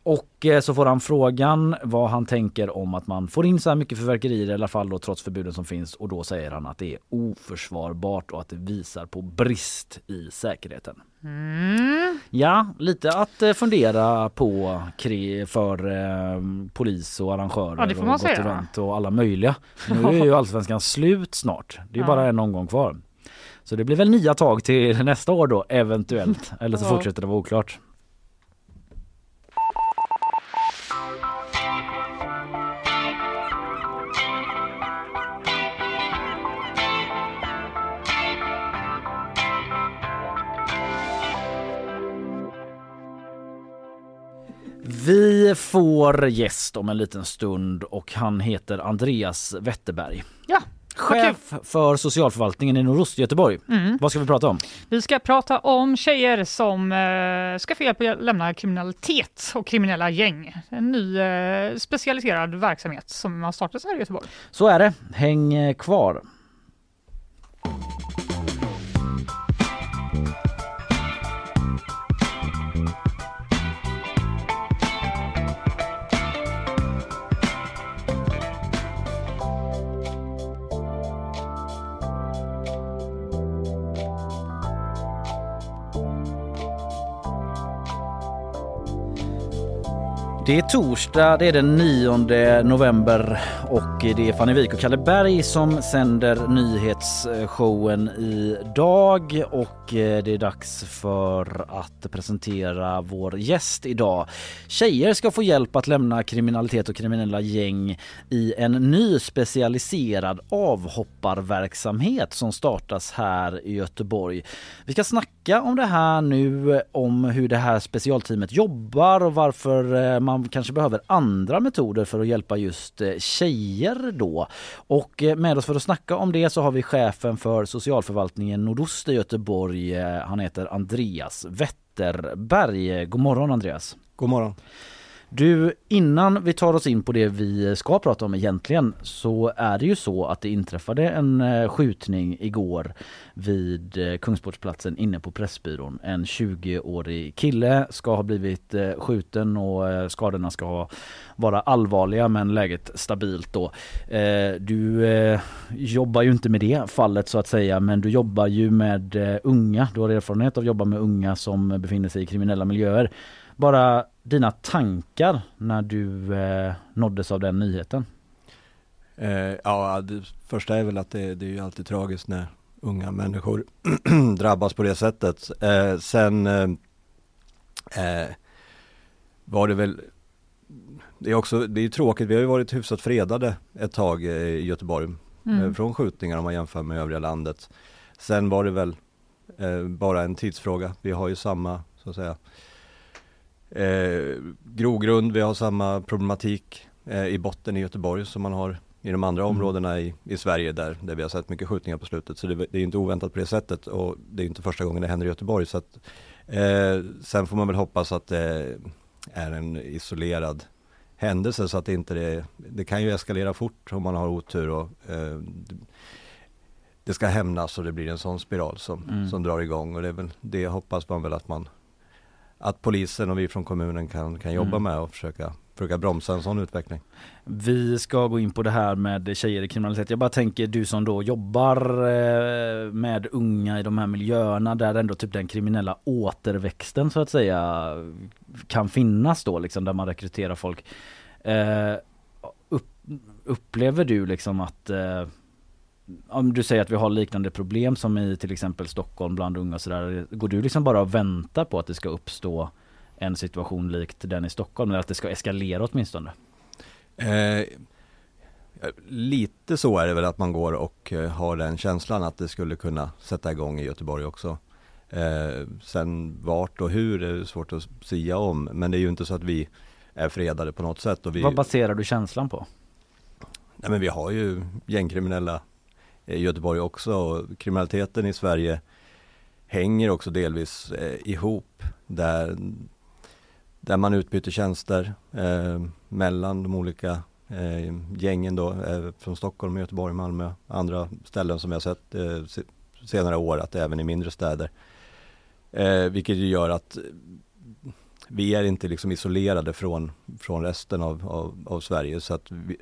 Och eh, så får han frågan vad han tänker om att man får in så här mycket fyrverkerier i alla fall då trots förbuden som finns och då säger han att det är oförsvarbart och att det visar på brist i säkerheten. Mm. Ja, lite att eh, fundera på för eh, polis och arrangörer Ja, det får och säga. och alla möjliga. Nu är ju allsvenskan slut snart. Det är Ja. bara en omgång kvar. Så det blir väl nya tag till nästa år då eventuellt. Eller så Ja. fortsätter det vara oklart. Vi får gäst om en liten stund och han heter Andreas Wetterberg. Ja. Chef för socialförvaltningen i Nordost Göteborg. Mm. Vad ska vi prata om? Vi ska prata om tjejer som eh, ska få hjälp att lämna kriminalitet och kriminella gäng. En ny eh, specialiserad verksamhet som har startats här i Göteborg. Så är det. Häng eh, kvar. Det är torsdag, det är den 9 november och det är Fanny Wijk och Kalle Berg som sänder nyhetsshowen idag och eh, det är dags för att presentera vår gäst idag. Tjejer ska få hjälp att lämna kriminalitet och kriminella gäng i en ny specialiserad avhopparverksamhet som startas här i Göteborg. Vi ska snacka om det här nu, om hur det här specialteamet jobbar och varför eh, man kanske behöver andra metoder för att hjälpa just eh, tjejer då. Och eh, med oss för att snacka om det så har vi chefen för socialförvaltningen Nordost i Göteborg. Han heter Andreas Wetterberg. God morgon Andreas. God morgon. Du, innan vi tar oss in på det vi ska prata om egentligen så är det ju så att det inträffade en eh, skjutning igår vid eh, Kungsportsplatsen inne på Pressbyrån. En 20-årig kille ska ha blivit eh, skjuten och skadorna ska vara allvarliga men läget stabilt då. Du jobbar ju inte med det fallet så att säga men du jobbar ju med unga. Du har erfarenhet av att jobba med unga som befinner sig i kriminella miljöer. Bara dina tankar när du eh, nåddes av den nyheten. Eh, ja, det första är väl att det, det är ju alltid tragiskt när unga människor drabbas på det sättet. Eh, sen eh, eh, var det väl det är också, det är tråkigt, vi har ju varit hyfsat fredade ett tag eh, i Göteborg Mm. eh, från skjutningar om man jämför med övriga landet. Sen var det väl eh, bara en tidsfråga. Vi har ju samma, så att säga, eh, grogrund, vi har samma problematik eh, i botten i Göteborg som man har i de andra Mm. områdena i, i Sverige där, där vi har sett mycket skjutningar på slutet. Så det, det är inte oväntat på det sättet och det är inte första gången det händer i Göteborg. Så att, eh, sen får man väl hoppas att det är en isolerad händelse så att det inte det, det kan ju eskalera fort om man har otur och eh, det ska hämnas och det blir en sån spiral som, Mm. som drar igång och det är väl det hoppas man väl att man att polisen och vi från kommunen kan, kan jobba Mm. med och försöka, försöka bromsa en sån utveckling. Vi ska gå in på det här med tjejer i kriminalitet. Jag bara tänker du som då jobbar eh, med unga i de här miljöerna där ändå typ den kriminella återväxten så att säga kan finnas då liksom där man rekryterar folk. Eh, upp, upplever du liksom att eh, om du säger att vi har liknande problem som i till exempel Stockholm bland unga och sådär. Går du liksom bara och väntar på att det ska uppstå en situation likt den i Stockholm eller att det ska eskalera åtminstone? Eh, lite så är det väl att man går och eh, har den känslan att det skulle kunna sätta igång i Göteborg också. Eh, sen vart och hur är svårt att sia om men det är ju inte så att vi är fredade på något sätt. Vi, Vad baserar du känslan på? Nej men vi har ju gängkriminella Eh, Göteborg också och kriminaliteten i Sverige hänger också delvis eh, ihop där, där man utbyter tjänster eh, mellan de olika eh, gängen då eh, från Stockholm, Göteborg, Malmö, andra ställen som vi har sett eh, se- senare år att även i mindre städer. Eh, vilket ju gör att vi är inte liksom isolerade från, från resten av, av, av Sverige så att vi,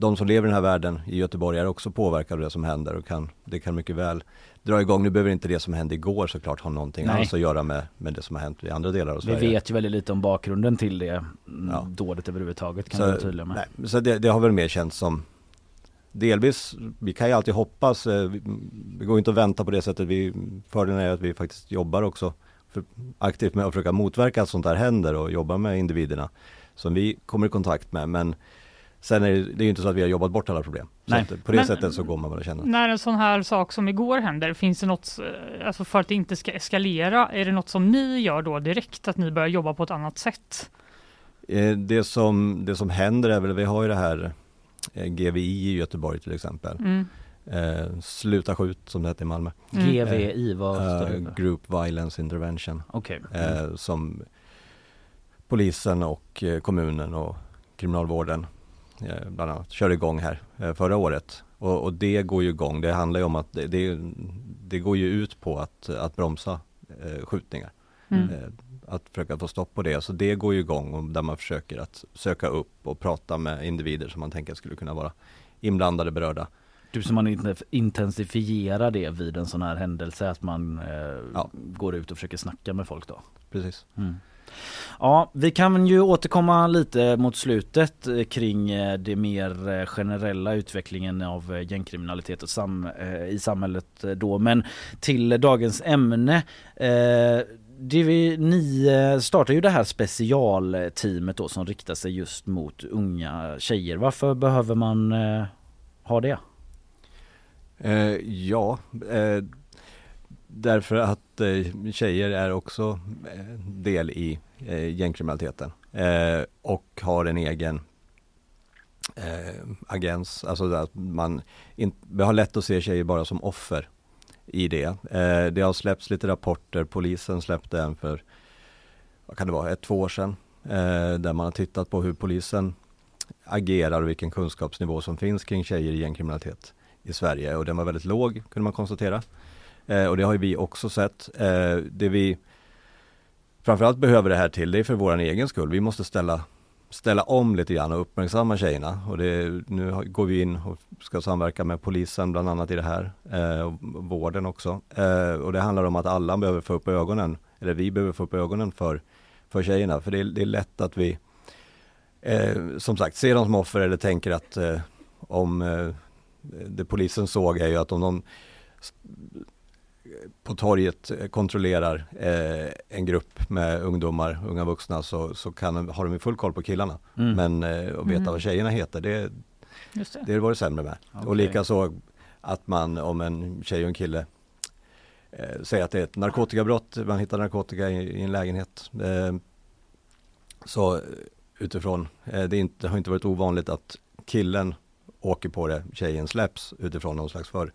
de som lever i den här världen i Göteborg är också påverkade av det som händer och kan, det kan mycket väl dra igång. Nu behöver inte det som hände igår såklart ha någonting Nej. alls att göra med, med det som har hänt i andra delar av Vi Sverige. vet ju väldigt lite om bakgrunden till det Ja. dådet överhuvudtaget kan vi vara Så, tydliga med. nej, så det, det har väl mer känts som Delvis, vi kan ju alltid hoppas, eh, vi, vi går inte att vänta på det sättet. Vi, fördelen är att vi faktiskt jobbar också för, aktivt med att försöka motverka att sånt här händer och jobbar med individerna som vi kommer i kontakt med. Men sen är det, det är ju inte så att vi har jobbat bort alla problem. Så Nej. på det Men- sättet så går man väl och känner. När en sån här sak som igår händer, finns det något, alltså för att det inte ska eskalera, är det något som ni gör då direkt, att ni börjar jobba på ett annat sätt? Eh, Det som, det som händer är väl, vi har ju det här eh, GVI i Göteborg till exempel. Mm. Eh, Sluta skjut som det heter i Malmö. Mm. GVI, vad står Eh, det för? Group Violence Intervention. Okej. eh, som polisen och kommunen och kriminalvården bland annat körde igång här eh, förra året. Och, och det går ju igång. Det handlar ju om att det, det, det går ju ut på att, att bromsa eh, skjutningar. Mm. Eh, att försöka få stopp på det. Så det går ju igång och där man försöker att söka upp och prata med individer som man tänker skulle kunna vara inblandade, berörda. Du som man inte intensifierar det vid en sån här händelse att man eh, Ja. går ut och försöker snacka med folk då. Precis. Mm. Ja, vi kan ju återkomma lite mot slutet eh, kring eh, det mer eh, generella utvecklingen av gängkriminalitet och sam, i samhället då. Men till dagens ämne. Eh, det vi, ni startar ju det här specialteamet då som riktar sig just mot unga tjejer. Varför behöver man eh, ha det? Eh, ja, eh, därför att eh, tjejer är också eh, del i eh, gängkriminaliteten. Eh, och har en egen eh, agens, alltså att man in, vi har lätt att se tjejer bara som offer i det. Eh, det har släppts lite rapporter, polisen släppte en för, vad kan det vara, ett, två år sedan, eh, där man har tittat på hur polisen agerar och vilken kunskapsnivå som finns kring tjejer i gängkriminalitet i Sverige. Och den var väldigt låg kunde man konstatera. Eh, och det har ju vi också sett. Eh, det vi framförallt behöver det här till, det är för vår egen skull. Vi måste ställa, ställa om lite grann och uppmärksamma tjejerna. Och det, nu går vi in och ska samverka med polisen bland annat i det här, eh, och vården också. Eh, och det handlar om att alla behöver få upp ögonen, eller vi behöver få upp ögonen för, för tjejerna. För det är, det är lätt att vi, eh, som sagt, ser dem som offer eller tänker att eh, om eh, det polisen såg är ju att om de på torget eh, kontrollerar eh, en grupp med ungdomar, unga vuxna så, så kan, de- har de ju full koll på killarna. Mm. Men eh, att veta Mm. vad tjejerna heter, det, Just det. det var det sämre med. Och Okej. likaså att man om en tjej och en kille eh, säger att det är ett narkotikabrott, man hittar narkotika i, i en lägenhet. Eh, så utifrån, eh, det, inte, det har inte varit ovanligt att killen åker på det, tjejen släpps utifrån någon slags för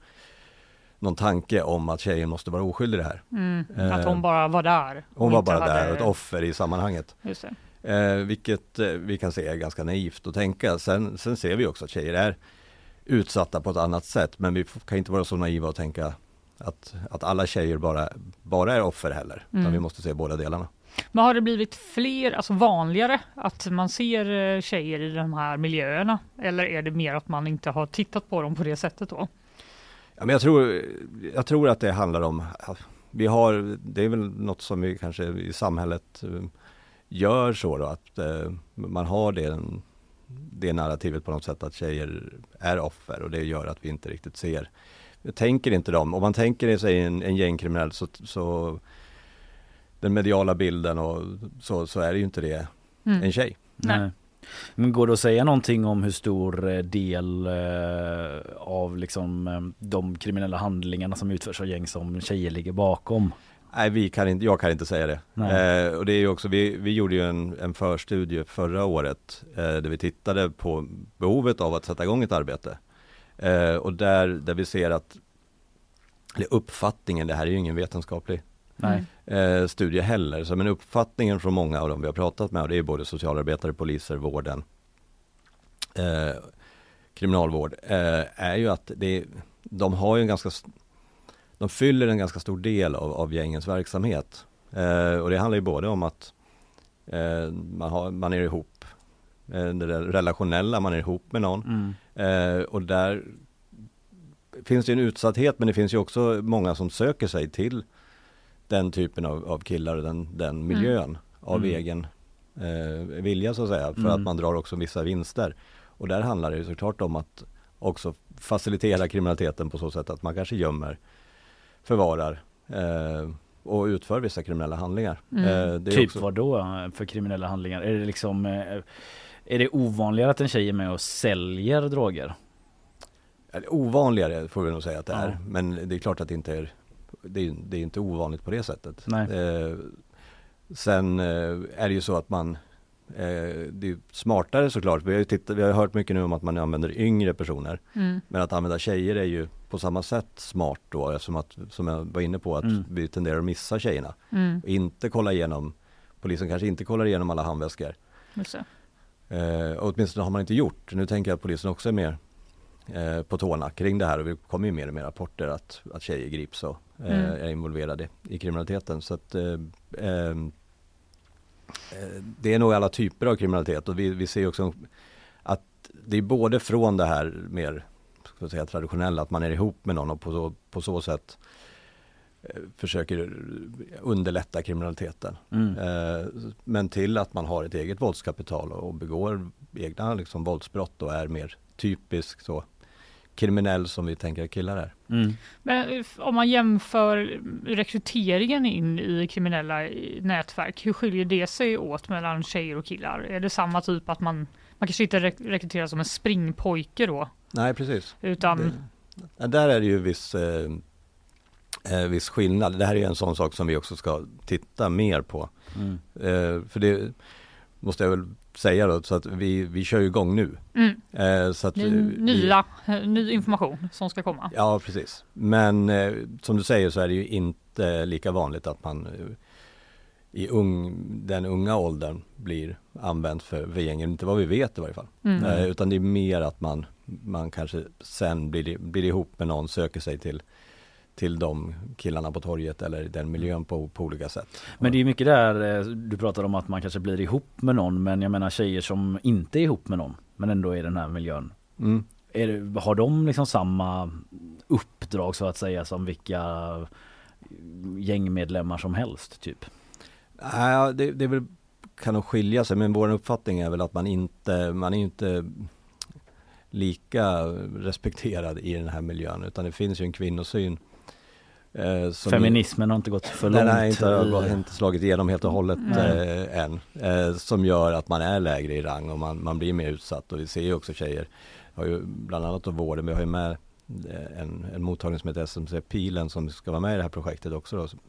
någon tanke om att tjejen måste vara oskyldig i det här. Mm. Eh, Att hon bara var där. Hon var bara hade- där, ett offer i sammanhanget. Just. Eh, vilket eh, vi kan se är ganska naivt att tänka. Sen, sen ser vi också att tjejer är utsatta på ett annat sätt. Men vi kan inte vara så naiva och tänka att, att alla tjejer bara, bara är offer heller. Mm. Utan vi måste se båda delarna. Men har det blivit fler, alltså vanligare, att man ser eh, tjejer i de här miljöerna? Eller är det mer att man inte har tittat på dem på det sättet då? Ja, men jag, tror, jag tror att det handlar om, vi har, det är väl något som vi kanske i samhället eh, gör så då, att eh, man har det, det narrativet på något sätt att tjejer är offer och det gör att vi inte riktigt ser, jag tänker inte dem, om man tänker sig en, en gängkriminell så, så den mediala bilden och så, så är det ju inte det Mm. en tjej. Nej. Men går det att säga någonting om hur stor eh, del eh, av liksom eh, de kriminella handlingarna som utförs av gäng som tjejer ligger bakom? Nej, vi kan inte, jag kan inte säga det. Eh, och det är också, vi, vi gjorde ju en, en förstudie förra året eh, där vi tittade på behovet av att sätta igång ett arbete. Eh, och där, där vi ser att, eller uppfattningen, det här är ju ingen vetenskaplig. Eh, studie heller, så men uppfattningen från många av dem vi har pratat med, och det är både socialarbetare, poliser, vården, eh, kriminalvård, eh, är ju att det, de har ju en ganska, de fyller en ganska stor del av, av gängens verksamhet. Eh, och det handlar ju både om att Eh, man, har, man är ihop. Eh, det relationella, man är ihop med någon. Mm. Och där finns det en utsatthet men det finns ju också många som söker sig till den typen av, av killar och den, den miljön Mm. av Mm. egen eh, vilja så att säga. För Mm. att man drar också vissa vinster. Och där handlar det ju såklart om att också facilitera kriminaliteten på så sätt att man kanske gömmer, förvarar eh, och utför vissa kriminella handlingar. Mm. Eh, det är Typ också- vad då eh, för kriminella handlingar? Är det liksom eh, Är det ovanligare att en tjej är med och säljer droger? Ovanligare får vi nog säga att det är. Ja. Men det är klart att det inte är Det är, det är inte ovanligt på det sättet. Nej. Eh, sen eh, är det ju så att man eh, Det är smartare såklart. Vi har ju tittat, vi har hört mycket nu om att man använder yngre personer. Mm. Men att använda tjejer är ju på samma sätt smart då eftersom att, som jag var inne på, att Mm. vi tenderar att missa tjejerna. Mm. Och inte kolla igenom Polisen kanske inte kollar igenom alla handväskor. Eh, och åtminstone har man inte gjort. Nu tänker jag att polisen också är mer eh, på tårna kring det här och det kommer ju mer och mer rapporter att, att tjejer grips och eh, Mm. är involverade i kriminaliteten. Så att eh, ehm, eh, det är nog alla typer av kriminalitet och vi, vi ser också att det är både från det här mer ska säga, traditionella, att man är ihop med någon och på så, på så sätt eh, försöker underlätta kriminaliteten. Mm. Men till att man har ett eget våldskapital och och begår egna liksom våldsbrott och är mer typisk så kriminell som vi tänker att killar är. Mm. Men om man jämför rekryteringen in i kriminella nätverk, hur skiljer det sig åt mellan tjejer och killar? Är det samma typ att man, man kanske inte rek- rekryteras som en springpojke då? Nej precis. Utan, Ja, där är det ju viss, eh, eh, viss skillnad. Det här är en sån sak som vi också ska titta mer på. Mm. Eh, för det måste jag väl säga då, så att vi, vi kör ju igång nu. mm, Eh, så att, ny, eh, vi- nya, ny information som ska komma. Ja, precis. Men eh, som du säger så är det ju inte lika vanligt att man eh, i ung, den unga åldern blir använd för, gängen, inte vad vi vet i varje fall. Mm. Eh, utan det är mer att man, man kanske sen blir, blir ihop med någon, söker sig till till de killarna på torget eller den miljön på, på olika sätt. Men det är mycket där eh, du pratar om att man kanske blir ihop med någon men jag menar tjejer som inte är ihop med någon men ändå är i den här miljön. Mm. Är har de liksom samma uppdrag så att säga som vilka gängmedlemmar som helst typ? Nej, det, det väl, kan nog skilja sig men vår uppfattning är väl att man inte, man är inte lika respekterad i den här miljön utan det finns ju en kvinnosyn Feminismen har inte gått för långt. nej, inte, i- har inte slagit igenom helt och hållet eh, än. Eh, som gör att man är lägre i rang och man, man blir mer utsatt och vi ser ju också tjejer, har ju bland annat då vården, vi har ju med eh, en, en mottagning som heter SMC Pilen som ska vara med i det här projektet också då, som,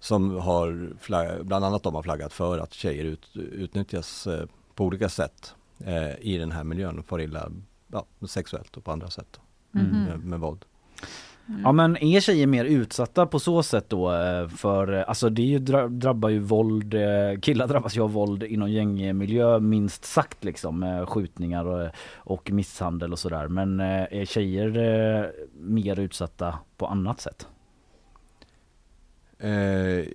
som har flagg, bland annat de har flaggat för att tjejer ut, utnyttjas eh, på olika sätt eh, i den här miljön och far illa ja, sexuellt och på andra sätt då, Mm. Med, med våld. Ja men är tjejer mer utsatta på så sätt då eh, för eh, alltså det är ju dra- drabbar ju våld, eh, killar drabbas ju av våld inom gängmiljö minst sagt liksom med skjutningar och, och misshandel och sådär men är tjejer mer utsatta på annat sätt? Eh,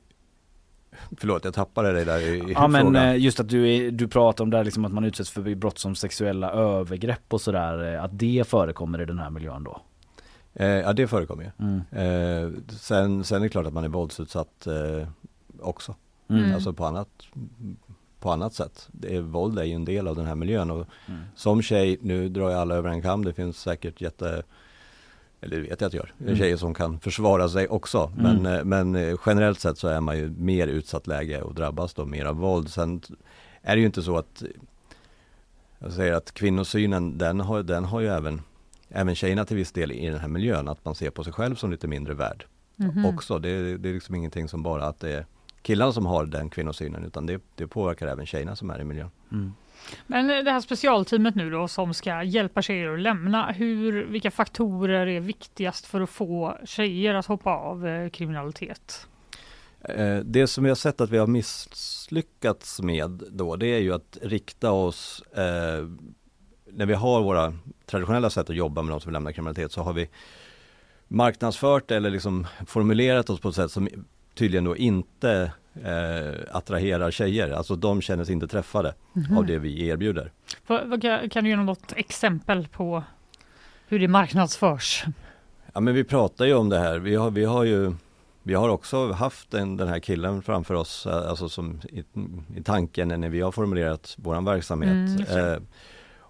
förlåt, jag tappade dig där i, i Ja men frågan. eh, just att du, är, du pratar om där liksom att man utsätts för brott som sexuella övergrepp och sådär att det förekommer i den här miljön då? Eh, ja det förekommer ju. Mm. Eh, sen, sen är det klart att man är våldsutsatt eh, också. Mm. Alltså på annat, på annat sätt. Det är, våld är ju en del av den här miljön och Mm. som tjej, nu drar jag alla över en kam, det finns säkert jätte eller det vet jag att det gör, Mm. tjejer som kan försvara sig också. Mm. Men, eh, men eh, generellt sett så är man ju mer utsatt läge och drabbas då mer av våld. Sen är det ju inte så att jag säger att kvinnosynen den har, den har ju även Även tjejerna till viss del i den här miljön, att man ser på sig själv som lite mindre värd Mhm. också. Det, det är liksom ingenting som bara att det är killarna som har den kvinnosynen utan det, det påverkar även tjejerna som är i miljön. Mm. Men det här specialteamet nu då som ska hjälpa tjejer att lämna, hur, vilka faktorer är viktigast för att få tjejer att hoppa av eh, kriminalitet? Eh, Det som vi har sett att vi har misslyckats med då, det är ju att rikta oss eh, när vi har våra traditionella sätt att jobba med de som vill lämna kriminalitet så har vi marknadsfört eller liksom formulerat oss på ett sätt som tydligen då inte eh, attraherar tjejer. Alltså de känner sig inte träffade Mhm. av det vi erbjuder. Kan- du ge något exempel på hur det marknadsförs? Ja men vi pratar ju om det här. Vi har, vi har ju vi har också haft en, den här killen framför oss, eh, alltså som i, i tanken när vi har formulerat våran verksamhet. Mm,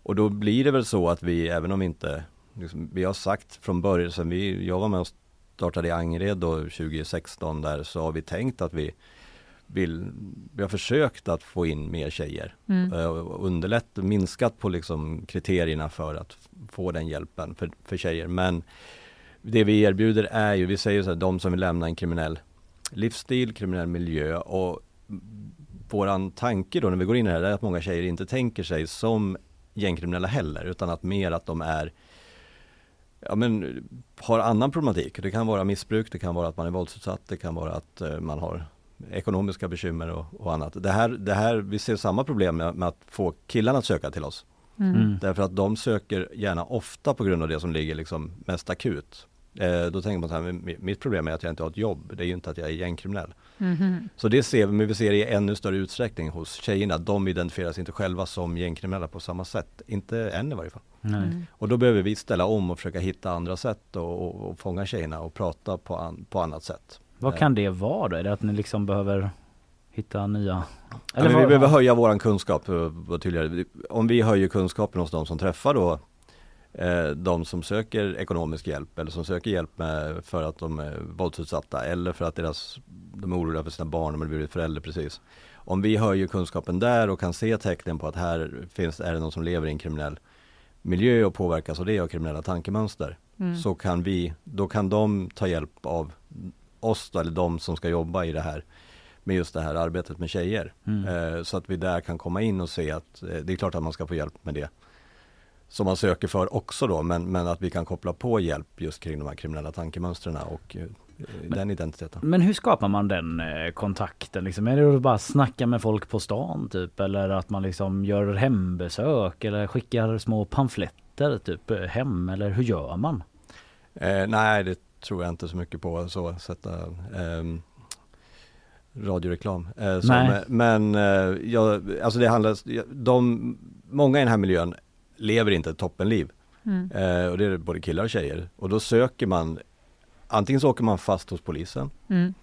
och då blir det väl så att vi, även om vi inte, liksom, vi har sagt från början, sen vi, jag var med och startade i Angered då 2016 där, så har vi tänkt att vi vill, vi har försökt att få in mer tjejer. Mm. Eh, underlätt, minskat på liksom kriterierna för att få den hjälpen för, för tjejer. Men det vi erbjuder är ju, vi säger så här, de som vill lämna en kriminell livsstil, kriminell miljö och våran tanke då när vi går in i det här är att många tjejer inte tänker sig som gängkriminella heller utan att mer att de är Ja men har annan problematik. Det kan vara missbruk, det kan vara att man är våldsutsatt, det kan vara att eh, man har ekonomiska bekymmer och, och annat. Det här, det här, vi ser samma problem med, med att få killarna att söka till oss. Mm. Mm. Därför att de söker gärna ofta på grund av det som ligger liksom mest akut. Eh, då tänker man så här, mitt problem är att jag inte har ett jobb, det är ju inte att jag är gängkriminell. Mhm. Så det ser vi, men vi ser det i ännu större utsträckning hos tjejerna. De identifierar sig inte själva som gängkriminella på samma sätt. Inte än i varje fall. Mm. Och då behöver vi ställa om och försöka hitta andra sätt och, och, och fånga tjejerna och prata på, an, på annat sätt. Vad kan det vara då? Är det att ni liksom behöver hitta nya? Ja, men vi behöver höja våran kunskap, eh. Om vi höjer kunskapen hos de som träffar då eh, de som söker ekonomisk hjälp eller som söker hjälp med, för att de är våldsutsatta eller för att deras, de är oroliga för sina barn, de har blivit förälder precis. Om vi höjer kunskapen där och kan se tecknen på att här finns, är det någon som lever i en kriminell miljö och påverkas av det och kriminella tankemönster. Mm. Så kan vi, då kan de ta hjälp av oss då, eller de som ska jobba i det här med just det här arbetet med tjejer. Mm. Eh, så att vi där kan komma in och se att eh, det är klart att man ska få hjälp med det som man söker för också då, men, men att vi kan koppla på hjälp just kring de här kriminella tankemönstren och eh, den identiteten. Men hur skapar man den eh, kontakten? Liksom? Är det att bara snacka med folk på stan typ? Eller att man liksom gör hembesök eller skickar små pamfletter typ eh, hem? Eller hur gör man? Eh, nej, det tror jag inte så mycket på, så sätta ehm, radioreklam. Eh, men men eh, jag, alltså det handlar, de, många i den här miljön lever inte ett toppenliv. Mm. Eh, och det är både killar och tjejer. Och då söker man, antingen så åker man fast hos polisen. Mm.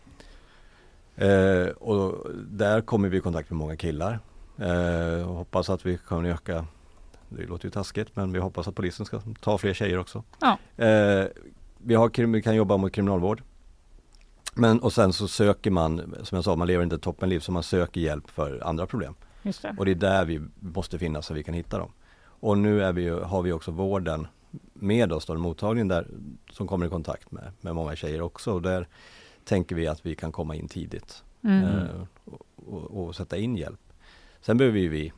Eh, och där kommer vi i kontakt med många killar. Eh, hoppas att vi kan öka, det låter ju taskigt, men vi hoppas att polisen ska ta fler tjejer också. Ja. Eh, vi, har, vi kan jobba mot kriminalvård. Men och sen så söker man, som jag sa, man lever inte ett toppenliv så man söker hjälp för andra problem. Det. Och det är där vi måste finnas så vi kan hitta dem. Och nu är vi, ju- har vi också vården med oss, då, en mottagning där som kommer i kontakt med, med många tjejer också. Och där tänker vi att vi kan komma in tidigt Mm. eh, och, och, och sätta in hjälp. Sen behöver vi,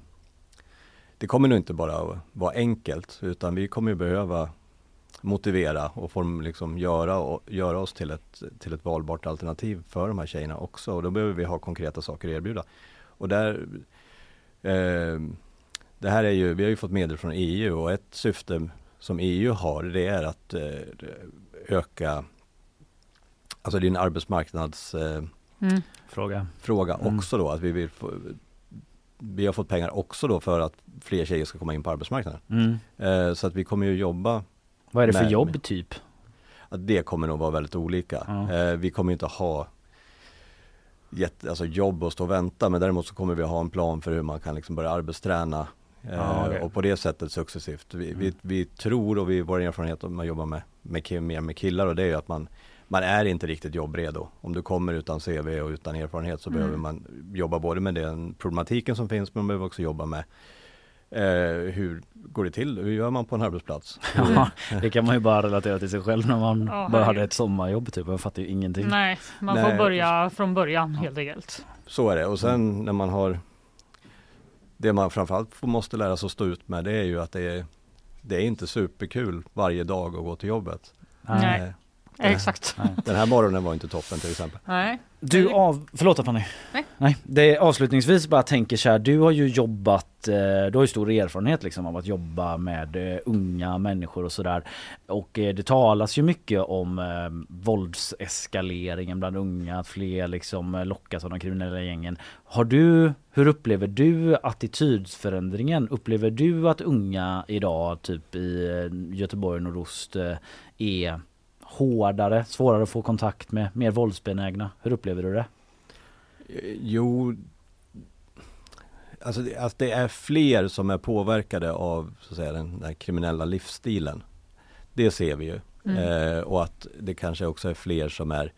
det kommer nog inte bara att vara enkelt utan vi kommer ju behöva motivera och form, liksom göra, och, göra oss till ett, till ett valbart alternativ för de här tjejerna också. Och då behöver vi ha konkreta saker att erbjuda. Och där eh, det här är ju, vi har ju fått medel från EU och ett syfte som EU har det är att eh, öka Alltså det är en arbetsmarknads eh, Mm. Fråga. fråga Mm. också då att vi vill få, Vi har fått pengar också då för att fler tjejer ska komma in på arbetsmarknaden. Mm. Eh, så att vi kommer ju jobba Vad är det för med- jobb typ? att det kommer nog vara väldigt olika. Vi kommer inte ha jätte, alltså jobb och stå och vänta men däremot så kommer vi ha en plan för hur man kan liksom börja arbetsträna eh, Ja, okej. och på det sättet successivt. Vi, vi, vi tror och vi, vår erfarenhet om man jobbar med, med, mer med killar och det är ju att man man är inte riktigt jobbredo. Om du kommer utan CV och utan erfarenhet så Mm. behöver man jobba både med den problematiken som finns men man behöver också jobba med eh, hur går det till? Hur gör man på en arbetsplats? Ja, det kan man ju bara relatera till sig själv när man Ja, bara hade ett sommarjobb typ. Jag fattar ju ingenting. Nej, man Nej. får börja från början helt enkelt. Så är det och sen när man har Det man framförallt måste lära sig att stå ut med det är ju att det är Det är inte superkul varje dag att gå till jobbet. Nej. Eh, Exakt. Den här morgonen var inte toppen till exempel. Nej. Du av... Förlåt Fanny. Nej. Nej. Det är avslutningsvis bara tänker så här, du har ju jobbat, eh, du har ju stor erfarenhet liksom av att jobba med eh, unga människor och sådär. Och det talas ju mycket om eh, våldseskaleringen bland unga, att fler liksom lockas av de kriminella gängen. Har du, hur upplever du attitydsförändringen? Upplever du att unga idag, typ i Göteborg och nordost, är hårdare, svårare att få kontakt med, mer våldsbenägna? Hur upplever du det? Eh, Jo, alltså det, alltså det är fler som är påverkade av så att säga, den, här kriminella livsstilen. Det ser vi ju. Mm. Eh, och att det kanske också är fler som är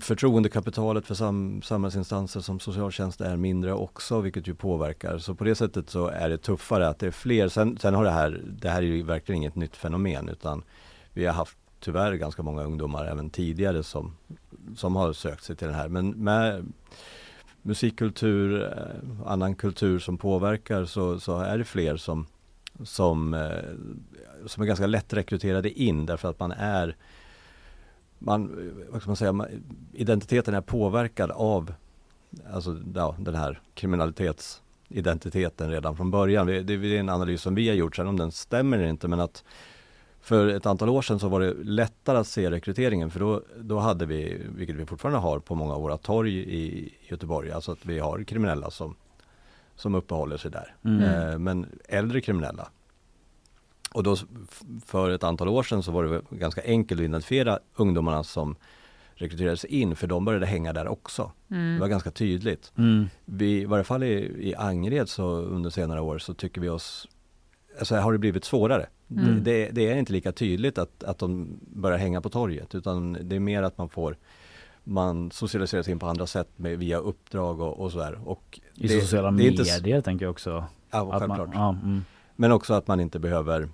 förtroendekapitalet för sam, samhällsinstanser som socialtjänst är mindre också, vilket ju påverkar. Så på det sättet så är det tuffare att det är fler. Sen, sen har det här, det här är ju verkligen inget nytt fenomen utan vi har haft tyvärr ganska många ungdomar även tidigare som, som har sökt sig till det här. Men med musikkultur, eh, annan kultur som påverkar så, så är det fler som, som, eh, som är ganska lätt rekryterade in därför att man är man, vad ska man säga, identiteten är påverkad av alltså, ja, den här kriminalitetsidentiteten redan från början. Det, det är en analys som vi har gjort, sen om den stämmer eller inte men att för ett antal år sedan så var det lättare att se rekryteringen för då, då hade vi, vilket vi fortfarande har på många av våra torg i Göteborg, alltså att vi har kriminella som, som uppehåller sig där. Mm. Eh, men äldre kriminella. Och då för ett antal år sedan så var det ganska enkelt att identifiera ungdomarna som rekryterades in för de började hänga där också. Mm. Det var ganska tydligt. Mm. Vi, i varje fall i, i Angered så under senare år så tycker vi oss Alltså har det blivit svårare. Mm. Det, det är inte lika tydligt att, att de börjar hänga på torget utan det är mer att man får Man socialiseras in på andra sätt med, via uppdrag och, och sådär. Och I det, sociala det är inte medier tänker jag också. Ja, Att man- självklart. ja, mm. Men också att man inte behöver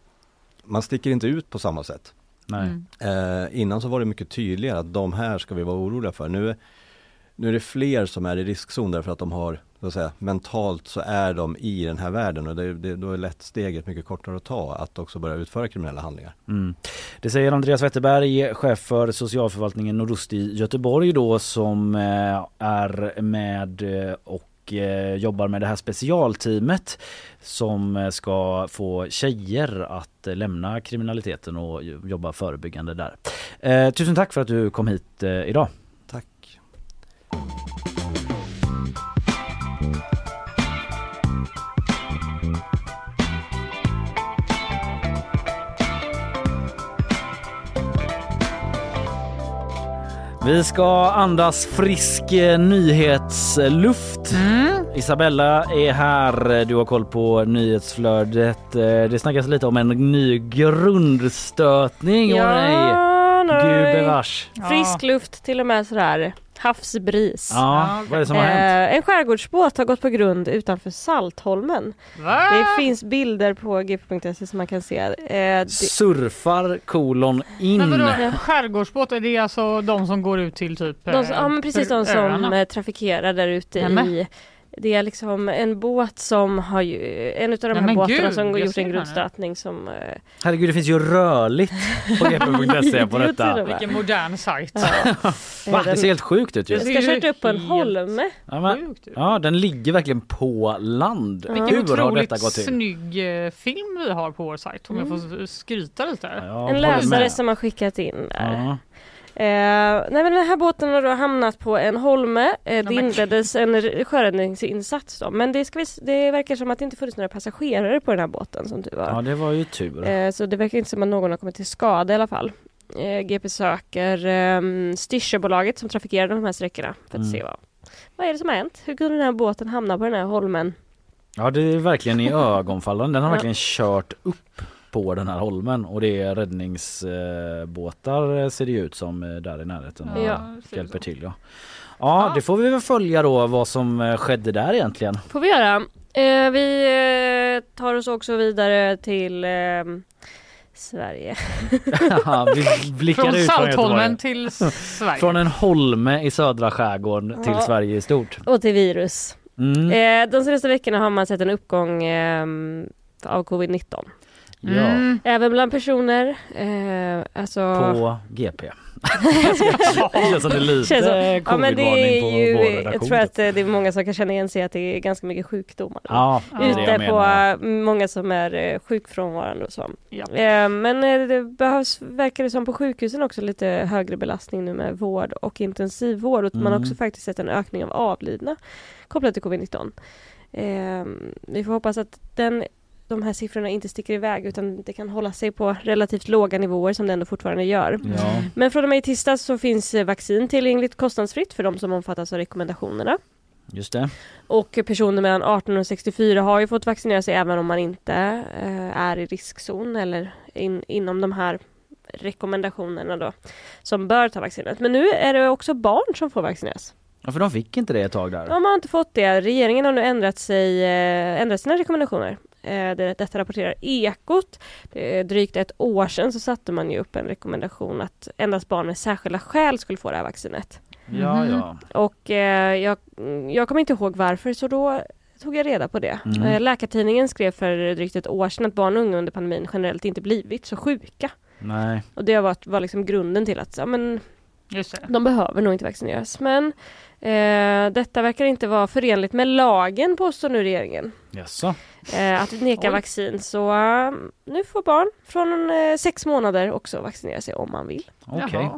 Man sticker inte ut på samma sätt. Nej. Eh, innan så var det mycket tydligare att de här ska vi vara oroliga för. Nu, nu är det fler som är i riskzon därför att de har, så att säga, mentalt så är de i den här världen och det, det, då är lätt steget mycket kortare att ta att också börja utföra kriminella handlingar. Mm. Det säger Andreas Wetterberg, chef för socialförvaltningen Nordost i Göteborg då som eh, är med eh, och eh, jobbar med det här specialteamet som ska få tjejer att lämna kriminaliteten och jobba förebyggande där. Eh, tusen tack för att du kom hit idag. Vi ska andas frisk eh, nyhetsluft. Isabella är här. Du har koll på nyhetsflödet. Eh, Det snackas lite om en ny grundstötning. Åh nej. nej. Gubevars. Frisk luft, till och med sådär havsbris. Ja, vad är det som har hänt? Eh, en skärgårdsbåt har gått på grund utanför Saltholmen. Va? Det finns bilder på gp.se som man kan se. Eh, det, Surfar kolon in. Men vadå, skärgårdsbåt, är det alltså de som går ut till typ de, som- ja, men precis de som öarna? eh, trafikerar där ute i det är liksom en båt som har ju, en av de Nej, här båtarna gud, som jag gjort en grundstötning som... eh, Herregud det finns ju rörligt på gp.se på detta. Vilken modern sajt. Va? Det ser helt sjukt ut ju. Jag ska kört upp på en holme. Ja, men, ja den ligger verkligen på land. Vilken Hur har detta gått till? snygg eh, film vi har på vår sajt om jag Mm. får skryta lite. Ja, en läsare som har skickat in där. Eh, nej men den här båten har då hamnat på en holme. Eh, det inleddes en sjöräddningsinsats då. Men det, ska vi, det verkar som att det inte funnits några passagerare på den här båten som tur var. ja det var ju tur. Eh, så det verkar inte som att någon har kommit till skada i alla fall. Eh, GP söker eh, Styrsöbolaget som trafikerar de här sträckorna för att Mm. se vad, vad är det som har hänt? Hur kunde den här båten hamna på den här holmen? Ja det är verkligen i ögonfallande. Den har verkligen kört upp på den här holmen och det är räddningsbåtar eh, ser det ut som eh, där i närheten och Ja. hjälper till. Ja. Ja, det får vi väl följa då vad som eh, skedde där egentligen. Får vi göra. Eh, vi tar oss också vidare till eh, Sverige. vi blickar Från ut från Saltholmen till Sverige. Från en holme i södra skärgården till Ja. Sverige i stort. Och till virus. Mm. Eh, de senaste veckorna har man sett en uppgång eh, av covid-19. Ja. Mm. Även bland personer. Eh, alltså... På GP. det känns som det är lite Känns som- ja, men det på är ju, vår Jag tror att typ. eh, det är många som kan känna igen sig att det är ganska mycket sjukdomar. Ja, Ute på många som är eh, sjukfrånvarande och så. Ja. Eh, Men det behövs, verkar det som på sjukhusen också lite högre belastning nu med vård och intensivvård. Och man har Mm. också faktiskt sett en ökning av avlidna kopplat till covid-19. Eh, Vi får hoppas att den, de här siffrorna inte sticker iväg utan det kan hålla sig på relativt låga nivåer som det ändå fortfarande gör. Ja. Men från och med i tisdags så finns eh, vaccin tillgängligt kostnadsfritt för de som omfattas av rekommendationerna. Just det. Och personer mellan 18 och 64 har ju fått vaccinera sig även om man inte eh, är i riskzon eller in, inom de här rekommendationerna då som bör ta vaccinet. Men nu är det också barn som får vaccineras. Ja, för de fick inte det ett tag där. De har inte fått det. Regeringen har nu ändrat, sig, eh, ändrat sina rekommendationer. Eh, det, detta rapporterar Ekot. Det drygt ett år sedan så satte man ju upp en rekommendation att endast barn med särskilda skäl skulle få det här vaccinet. Ja, ja. Och eh, jag, jag kommer inte ihåg varför så då tog jag reda på det. Mm. Eh, Läkartidningen skrev för drygt ett år sedan att barn och unga under pandemin generellt inte blivit så sjuka. Nej. Och det var, var liksom grunden till att ja, men. De behöver nog inte vaccineras. Men eh, detta verkar inte vara förenligt med lagen påstår nu regeringen. Jaså? Eh, att neka Oj. vaccin. Så eh, nu får barn från eh, sex månader också vaccinera sig om man vill. Okej.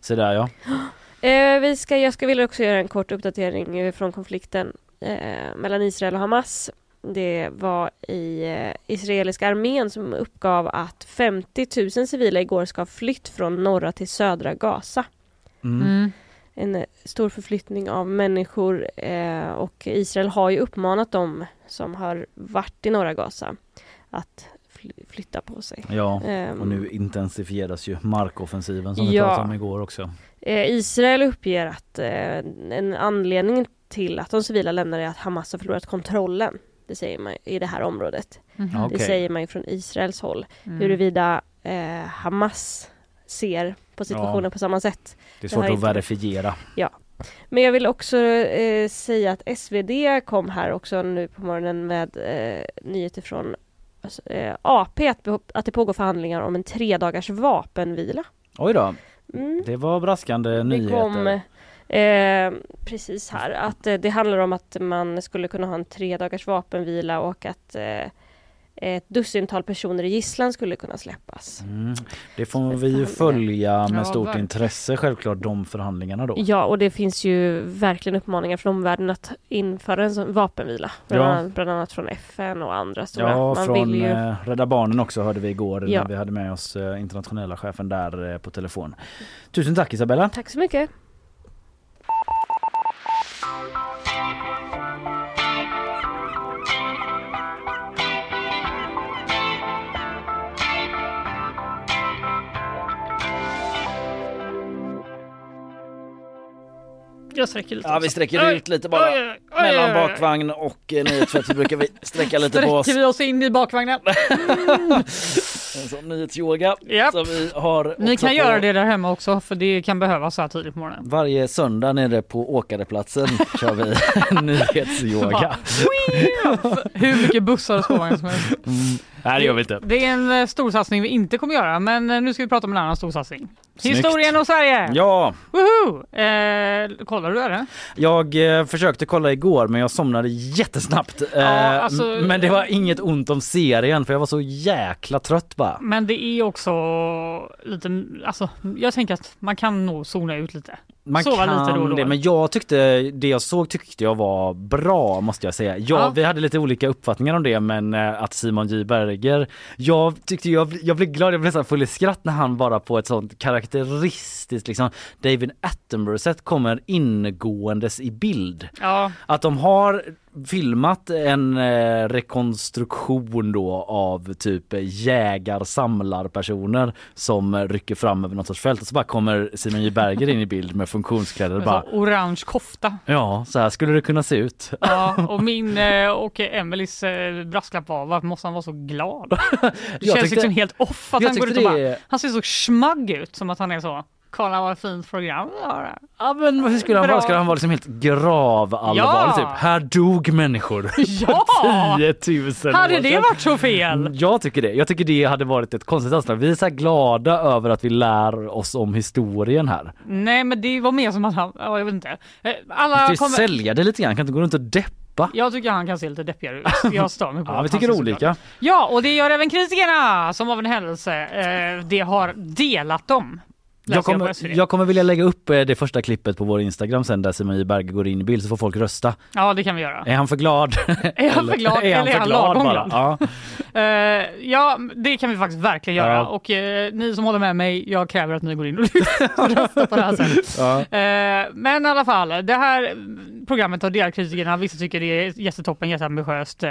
Så där ja. Eh, vi ska, jag ska vilja också göra en kort uppdatering eh, från konflikten eh, mellan Israel och Hamas. Det var i eh, israeliska armén som uppgav att 50 000 civila igår ska ha flytt från norra till södra Gaza. Mm. Mm. En eh, stor förflyttning av människor eh, och Israel har ju uppmanat dem som har varit i norra Gaza att fly- flytta på sig. Ja, Ehm, och nu intensifieras ju markoffensiven som vi Ja. pratade om igår också. Eh, Israel uppger att eh, en anledning till att de civila lämnar är att Hamas har förlorat kontrollen. Det säger man i det här området. Okej. Det säger man ju från Israels håll. Mm. Huruvida eh, Hamas ser på situationen Ja. på samma sätt. Det är Det svårt har att verifiera. Men jag vill också eh, säga att SvD kom här också nu på morgonen med eh, nyheter från alltså, eh, AP att, att det pågår förhandlingar om en tre dagars vapenvila. Oj då, Mm. det var braskande Det nyheter. kom eh, precis här att eh, det handlar om att man skulle kunna ha en tre dagars vapenvila och att eh, ett dussintal personer i gisslan skulle kunna släppas. Mm. Det får vi ju följa med stort intresse självklart de förhandlingarna då. Ja, och det finns ju verkligen uppmaningar från omvärlden att införa en sån vapenvila. Bland, Ja. annat, bland annat från FN och andra stora. Ja, man från vill ju... eh, Rädda Barnen också hörde vi igår Ja. när vi hade med oss eh, internationella chefen där eh, på telefon. Tusen tack Isabella! Tack så mycket. Jag sträcker lite. Ja vi också. sträcker Oj, ut lite bara mellan bakvagn och eh, så brukar vi sträcka lite på oss. Sträcker vi oss in i bakvagnen. En sån nyhetsyoga Japp. som vi har Ni kan på göra det där hemma också för det kan behövas så här tidigt på morgonen. Varje söndag nere på Åkareplatsen kör vi nyhetsyoga. Hur mycket bussar och spårvagnar som helst. Nej det gör vi inte. Det är en eh, stor satsning vi inte kommer göra men eh, nu ska vi prata om en annan stor satsning. Snyggt. Historien om Sverige! Ja, Woho! Eh, kollar du det? jag eh, försökte kolla igår men jag somnade jättesnabbt. Eh, alltså- men det var inget ont om serien för jag var så jäkla trött bara. Men det är också lite, alltså jag tänker att man kan nog zona ut lite. Man Sova kan lite då och då. det, men jag tyckte det jag såg tyckte jag var bra måste jag säga. Ja, Ja. Vi hade lite olika uppfattningar om det men eh, att Simon J Berger, jag tyckte jag, jag blev glad, jag blev nästan full i skratt när han bara på ett sånt karaktäristiskt liksom David Attenborough sätt kommer ingåendes i bild. Ja, Att de har filmat en eh, rekonstruktion då av typ jägar-samlarpersoner som rycker fram över något sorts fält och så bara kommer Simon J Berger in i bild med funktionskläder och bara orange kofta. Ja, så här skulle det kunna se ut. Ja, och min eh, och Emelies eh, brasklapp var varför måste han vara så glad? Det känns tyckte- liksom helt off att han går ut och bara, det- han ser så smagg ut som att han är så. Kolla vad fint program vi har. Ja men hur skulle han Bra. vara? Ska han vara liksom helt gravallvarlig Ja. typ? Här dog människor Ja! för 10 000 Hade år det varit så fel? Jag tycker det. Jag tycker det hade varit ett konstigt anslag. Vi är så här glada över att vi lär oss om historien här. Nej men det var mer som att han, ja, jag vet inte. Eh, Du Alla ska ju kommer... sälja det lite grann, kan inte gå runt och deppa. Jag tycker han kan se lite deppigare ut. Jag stör mig på Ja, vi tycker olika. Ja, och det gör även kritikerna som av en händelse eh, det har delat dem. Jag kommer, jag kommer vilja lägga upp eh, det första klippet på vår Instagram sen där Simon J Berge går in i bild så får folk rösta. Ja, det kan vi göra. Är han för glad? Är han för glad är han eller är för han glad lagom bara? glad? Ja. Eh, ja, det kan vi faktiskt verkligen göra. Ja. Och eh, ni som håller med mig, jag kräver att ni går in och röstar på det här sen. Ja. Eh, men i alla fall, det här programmet har delat kritikerna. Vissa tycker det är jättetoppen, jätteambitiöst. Eh,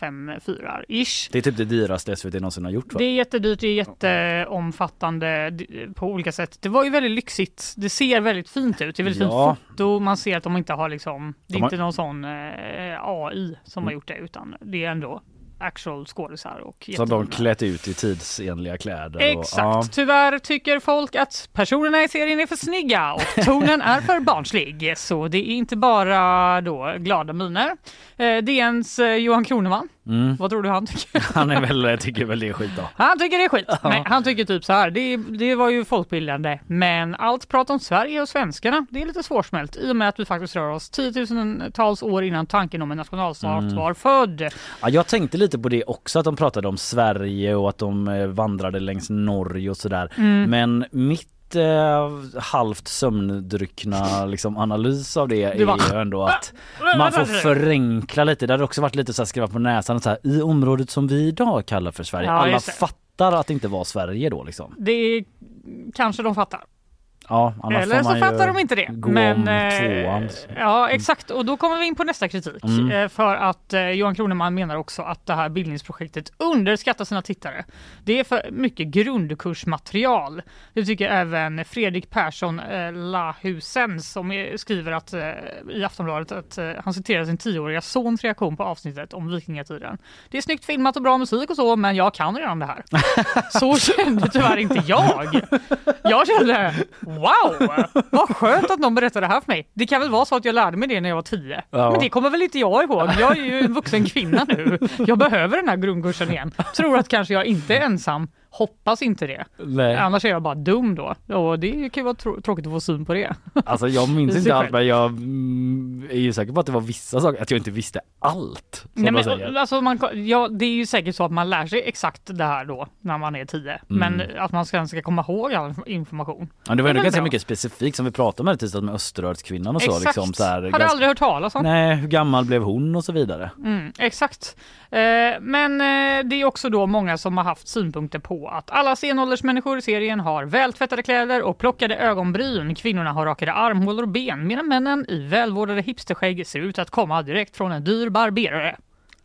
fem fyrar ish. Det är typ det dyraste SVT någonsin har gjort va? Det är jättedyrt, det är jätteomfattande på olika sätt. Det var ju väldigt lyxigt. Det ser väldigt fint ut. Det är väldigt Ja. fint foto. Man ser att de inte har liksom, det är De har- inte någon sån eh, AI som har gjort det utan det är ändå actual skådisar och Som de klätt ut i tidsenliga kläder. Och, Exakt. ja. Tyvärr tycker folk att personerna i serien är för snygga och tonen är för barnslig. Så det är inte bara då glada miner. Eh, DNs eh, Johan Kroneman, Mm. vad tror du han tycker? Han är väl, tycker väl det är skit då. Han tycker det är skit. Nej, han tycker typ så här. Det, det var ju folkbildande, men allt prat om Sverige och svenskarna, det är lite svårsmält i och med att vi faktiskt rör oss tiotusentals år innan tanken om en nationalstat Mm. var född. Ja, jag tänkte lite på det också att de pratade om Sverige och att de eh, vandrade längs Norge och sådär. Mm. Men mitt eh, halvt sömndryckna liksom, analys av det är ju ändå att man får förenkla lite. Det hade också varit lite så här skriva på näsan så här, i området som vi idag kallar för Sverige. Ja, Alla fattar att det inte var Sverige då liksom. Det är, kanske de fattar. Ja, Eller så fattar de inte det. Men, eh, tvåan. Ja exakt och då kommer vi in på nästa kritik. Mm. Eh, För att eh, Johan Kroneman menar också att det här bildningsprojektet underskattar sina tittare. Det är för mycket grundkursmaterial. Det tycker även Fredrik Persson Lahusen som skriver att, i Aftonbladet att han citerar sin tioåriga sons reaktion på avsnittet om vikingatiden. Det är snyggt filmat och bra musik och så men jag kan redan det här. Så kände tyvärr inte jag. Jag kände wow, vad skönt att någon berättade det här för mig. Det kan väl vara så att jag lärde mig det när jag var tio. Ja. Men det kommer väl inte jag ihåg. Jag är ju en vuxen kvinna nu. Jag behöver den här grundkursen igen. Tror att kanske jag inte är ensam. Hoppas inte det. Nej. Annars är jag bara dum då. Och det kan ju vara trå- tråkigt att få syn på det. Alltså jag minns inte allt men jag mm, är ju säker på att det var vissa saker, att jag inte visste allt. Nej, men, säger. alltså man, ja, det är ju säkert så att man lär sig exakt det här då när man är tio. Men att man sen ska komma ihåg all information. Mm. Ja, det var väl ganska bra. mycket specifikt som vi pratade om här tisdagen med Österrörskvinnan och så. Exakt. Liksom, så här, Hade ganska- aldrig hört talas om. Nej, hur gammal blev hon och så vidare. Mm, exakt. Eh, men eh, det är också då många som har haft synpunkter på att alla stenåldersmänniskor i serien har vältvättade kläder och plockade ögonbryn. Kvinnorna har rakade armhålor och ben medan männen i välvårdade hipsterskägg ser ut att komma direkt från en dyr barberare.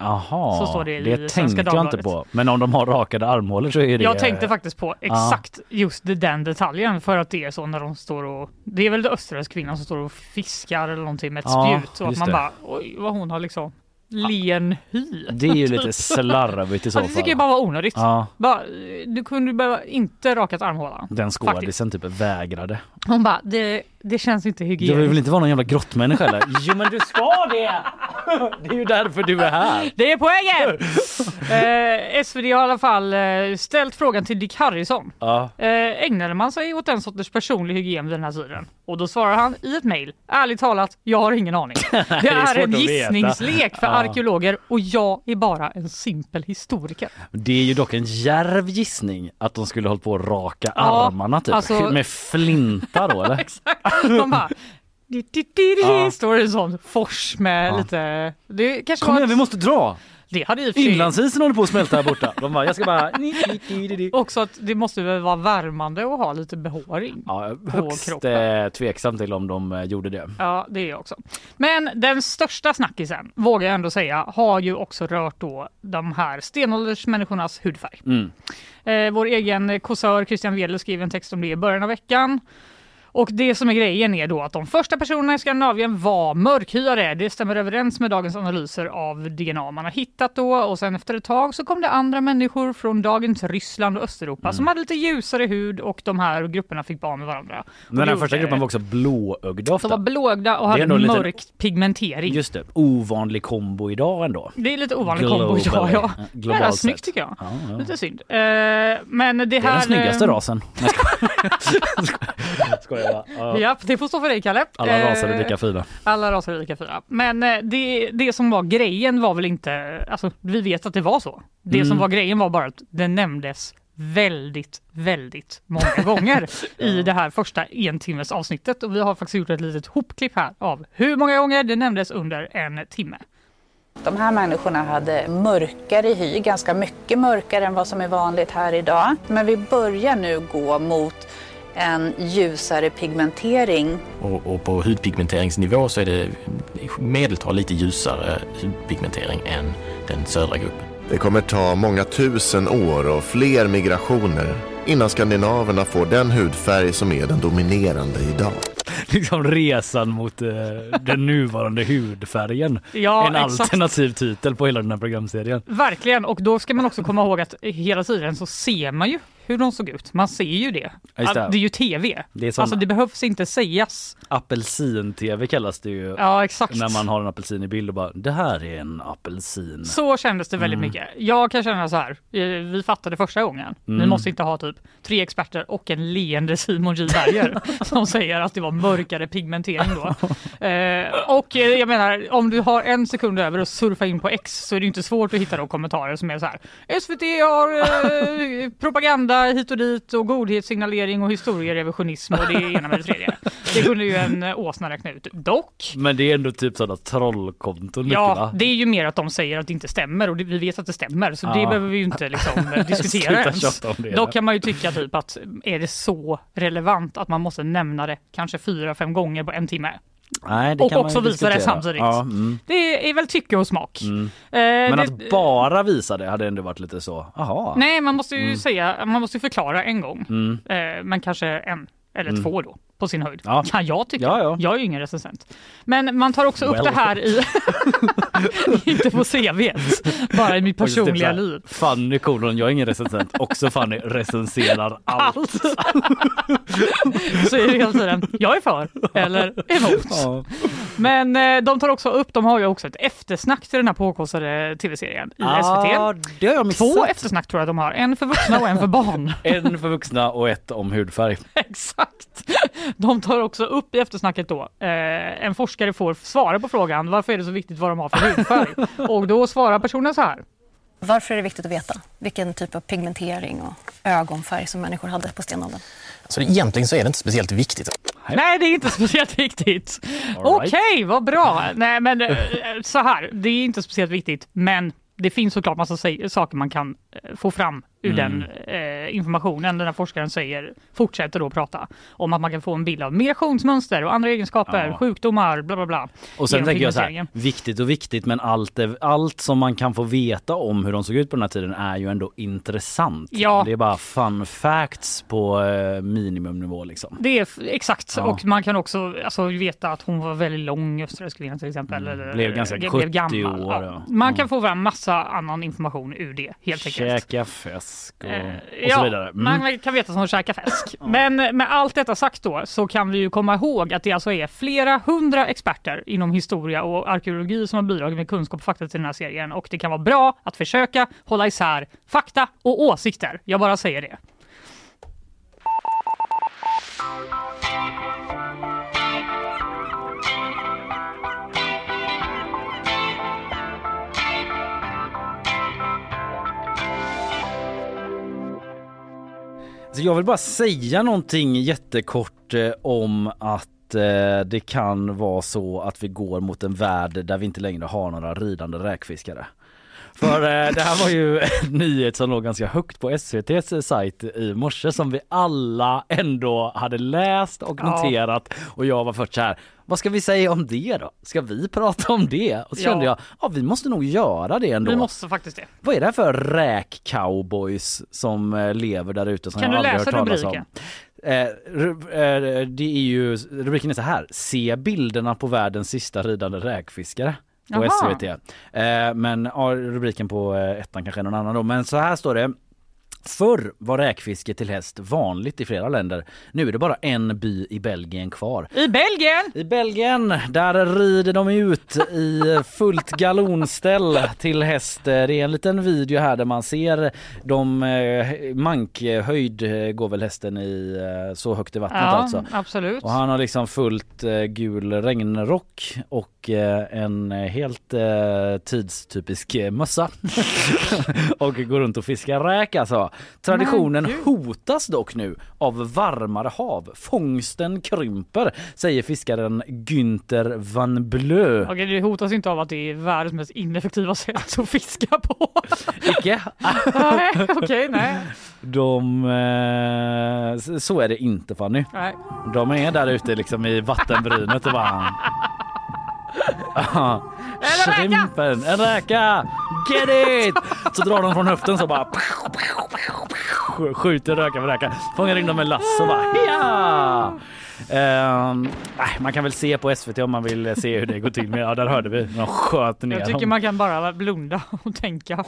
Jaha, Så står det i det tänkte jag inte på. Men om de har rakade armhålor så är det... Jag tänkte faktiskt på exakt just den detaljen för att det är så när de står och det är väl österrörs kvinnan som står och fiskar eller någonting med ett Ja, spjut och att man det. bara oj vad hon har liksom len hy. Det är ju lite slarvigt i så Ja, det fall. tycker jag bara var onödigt. Ja, Bara, du kunde bara inte rakat armhålan. den skådisen typ vägrade. Hon bara, det, det känns inte Du vill hygieniskt. inte vara någon jävla grottmänniska eller? Jo men du ska det! Det är ju därför du är här. Det är poängen! eh, SvD har i alla fall eh, ställt frågan till Dick Harrison. Ja. Eh, ägnade man sig åt den sortens personlig hygien vid den här tiden? Och då svarar han i ett mejl, ärligt talat, jag har ingen aning. Det är är, svårt en gissningslek för Ja. arkeologer och jag är bara en simpel historiker. Det är ju dock en järv gissning att de skulle hållit på att raka Ja, armarna typ. alltså- Med flinta då eller? De bara, di, di, di, Ja. står det en sån fors med Ja. lite... Det kanske Kom igen ett- vi måste dra! Det hade sig Inlandsisen håller på att smälta här borta. De bara, jag ska bara... också att det måste väl vara värmande att ha lite behåring. Ja, högst eh, tveksam till om de eh, gjorde det. Ja, det är jag också. Men den största snackisen, vågar jag ändå säga, har ju också rört då de här stenåldersmänniskornas hudfärg. Mm. Eh, vår egen kåsör Christian Wedel skrev en text om det i början av veckan. Och det som är grejen är då att de första personerna i Skandinavien var mörkhyade. Det stämmer överens med dagens analyser av DNA man har hittat då och sen efter ett tag så kom det andra människor från dagens Ryssland och Östeuropa Mm. som hade lite ljusare hud och de här grupperna fick barn med varandra. Men den första gjorde- gruppen var också blåögda ofta. De var blåögda och hade mörk pigmentering. Just det, ovanlig kombo idag ändå. Det är lite ovanlig kombo idag ja. Globalt det är snyggt tycker jag. Ja, ja. Lite synd. Eh, men det, Det är här... den snyggaste eh, rasen. Skojar. Bara. Ja. Japp, det får stå för dig Kalle. Alla raser är Eh, lika fina. Alla raser är lika fina. Men eh, det, det som var grejen var väl inte, alltså vi vet att det var så. Det Mm. som var grejen var bara att det nämndes väldigt, väldigt många gånger i det här första entimmes avsnittet och vi har faktiskt gjort ett litet hopklipp här av hur många gånger det nämndes under en timme. De här människorna hade mörkare hy, ganska mycket mörkare än vad som är vanligt här idag. Men vi börjar nu gå mot en ljusare pigmentering. Och, och på hudpigmenteringsnivå så är det i medeltal lite ljusare hudpigmentering än den södra gruppen. Det kommer ta många tusen år och fler migrationer innan skandinaverna får den hudfärg som är den dominerande idag. Liksom resan mot eh, den nuvarande hudfärgen. Ja, en exakt. alternativ titel på hela den här programserien. Verkligen, och då ska man också komma ihåg att hela tiden så ser man ju hur de såg ut. Man ser ju det. Ja, det. Det är ju tv. Det är Alltså det behövs inte sägas. Apelsin-tv kallas det ju. Ja, exakt. När man har en apelsin i bild och bara det här är en apelsin. Så kändes det väldigt Mm. mycket. Jag kan känna så här, eh, vi fattade första gången. Vi Mm. måste inte ha typ tre experter och en leende Simon J Berger som säger att det var mörkare pigmentering då. Eh, och eh, jag menar, om du har en sekund över att surfa in på X så är det inte svårt att hitta då kommentarer som är så här. SVT har eh, propaganda hit och dit och godhetssignalering och historierevisionism och det ena med det tredje. Det kunde ju en eh, åsna räkna ut. Dock Men det är ändå typ sådana trollkonton mycket Ja, va? det är ju mer att de säger att det inte stämmer och det, vi vet att det stämmer så det Ja. behöver vi ju inte liksom eh, diskutera ens. det. Då kan man ju tycka typ att är det så relevant att man måste nämna det kanske fyra, fem gånger på en timme? Nej, och också visa det samtidigt. Ja, mm. Det är väl tycke och smak. Mm. Eh, Men det- att bara visa det hade ändå varit lite så, aha. Nej, man måste ju Mm. säga, man måste förklara en gång. Mm. Eh, men kanske en eller Mm. två då, på sin höjd. Ja. Kan jag tycka. Ja, ja. Jag är ju ingen recensent. Men man tar också upp Well. det här i, inte på CVt, bara i mitt typ personliga liv. Fanny kolon, jag är ingen recensent. Också Fanny recenserar allt. Allt. Så är det hela tiden, jag är för eller emot. Ja. Men eh, de tar också upp, de har ju också ett eftersnack till den här påkostade tv-serien i Ah, SVT. det har jag missat. Två eftersnack tror jag de har, en för vuxna och en för barn. En för vuxna och ett om hudfärg. Exakt. De tar också upp i eftersnacket då, eh, en forskare får svara på frågan varför är det så viktigt vad de har för hudfärg? och då svarar personen så här. Varför är det viktigt att veta vilken typ av pigmentering och ögonfärg som människor hade på stenåldern? Så egentligen så är det inte speciellt viktigt. Nej, det är inte speciellt viktigt. All Okej, right. vad bra. Nej, men eh, så här, det är inte speciellt viktigt, men det finns såklart massa saker man kan eh, få fram ur Mm. den eh, informationen. Den här forskaren säger, fortsätter då prata om att man kan få en bild av migrationsmönster och andra egenskaper, Ja. sjukdomar, bla bla bla. Och sen tänker jag så här, viktigt och viktigt men allt, allt som man kan få veta om hur de såg ut på den här tiden är ju ändå intressant. Ja. Det är bara fun facts på eh, minimumnivå liksom. Det är exakt Ja. och man kan också alltså, veta att hon var väldigt lång österrikskvinna till exempel. Eller, Mm. Blev ganska blev 70 gammal. år, Ja. Man kan få fram massa annan information ur det helt enkelt. Käka fisk och, Eh, och så vidare. Mm. Man kan veta som att käka fisk. Men med allt detta sagt då så kan vi ju komma ihåg att det alltså är flera hundra experter inom historia och arkeologi som har bidragit med kunskap och fakta till den här serien och det kan vara bra att försöka hålla isär fakta och åsikter. Jag bara säger det. Alltså, jag vill bara säga någonting jättekort eh, om att eh, det kan vara så att vi går mot en värld där vi inte längre har några ridande räkfiskare. För eh, det här var ju en nyhet som låg ganska högt på SVTs sajt i morse som vi alla ändå hade läst och Ja. noterat och jag var först så här. Vad ska vi säga om det då? Ska vi prata om det? Och så Ja. kände jag, ja vi måste nog göra det ändå. Vi måste faktiskt det. Vad är det här för räk-cowboys som eh, lever där ute som Kan jag du aldrig läsa hört talas om? rubriken? Eh, ru- eh, det är ju, rubriken är så här, se bilderna på världens sista ridande räkfiskare på Jaha. SVT. Eh, men ja, rubriken på eh, ettan kanske är någon annan då. Men så här står det. Förr var räkfiske till häst vanligt i flera länder. Nu är det bara en by i Belgien kvar. I Belgien! I Belgien, där rider de ut i fullt galonställ till häst. Det är en liten video här där man ser de eh, mankhöjd går väl hästen i eh, så högt i vattnet Ja, alltså. absolut. Och han har liksom fullt eh, gul regnrock och en helt tidstypisk mössa. och går runt och fiskar räk alltså. Traditionen hotas dock nu av varmare hav. Fångsten krymper, säger fiskaren Günther van Blö. Okej, det hotas inte av att det är världens mest ineffektiva sätt att fiska på. Icke? nej, okej, nej. De, eh, så är det inte Fanny. nej. De är där ute liksom i vattenbrynet och bara... En! Shrimpen, en räka! Get it! Så drar de från höften så bara skjuter räka för räka. Fångar in dem med lasso bara ja! Nej, man kan väl se på SVT om man vill se hur det går till. Men ja, där hörde vi. De sköt ner Jag tycker man kan bara blunda och tänka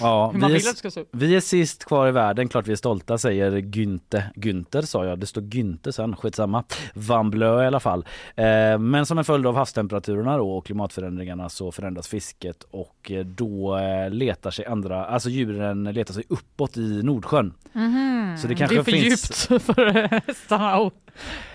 Ja, hur man vi, vill är, att det ska se ut. vi är sist kvar i världen, klart vi är stolta säger Günther. Günther sa jag, det står Günther sen, skitsamma. Van Blö i alla fall. Eh, men som en följd av havstemperaturerna då och klimatförändringarna så förändras fisket och eh, då eh, letar sig andra, alltså djuren letar sig uppåt i Nordsjön. Mhm. Så det kanske det är för finns- djupt för hästarna att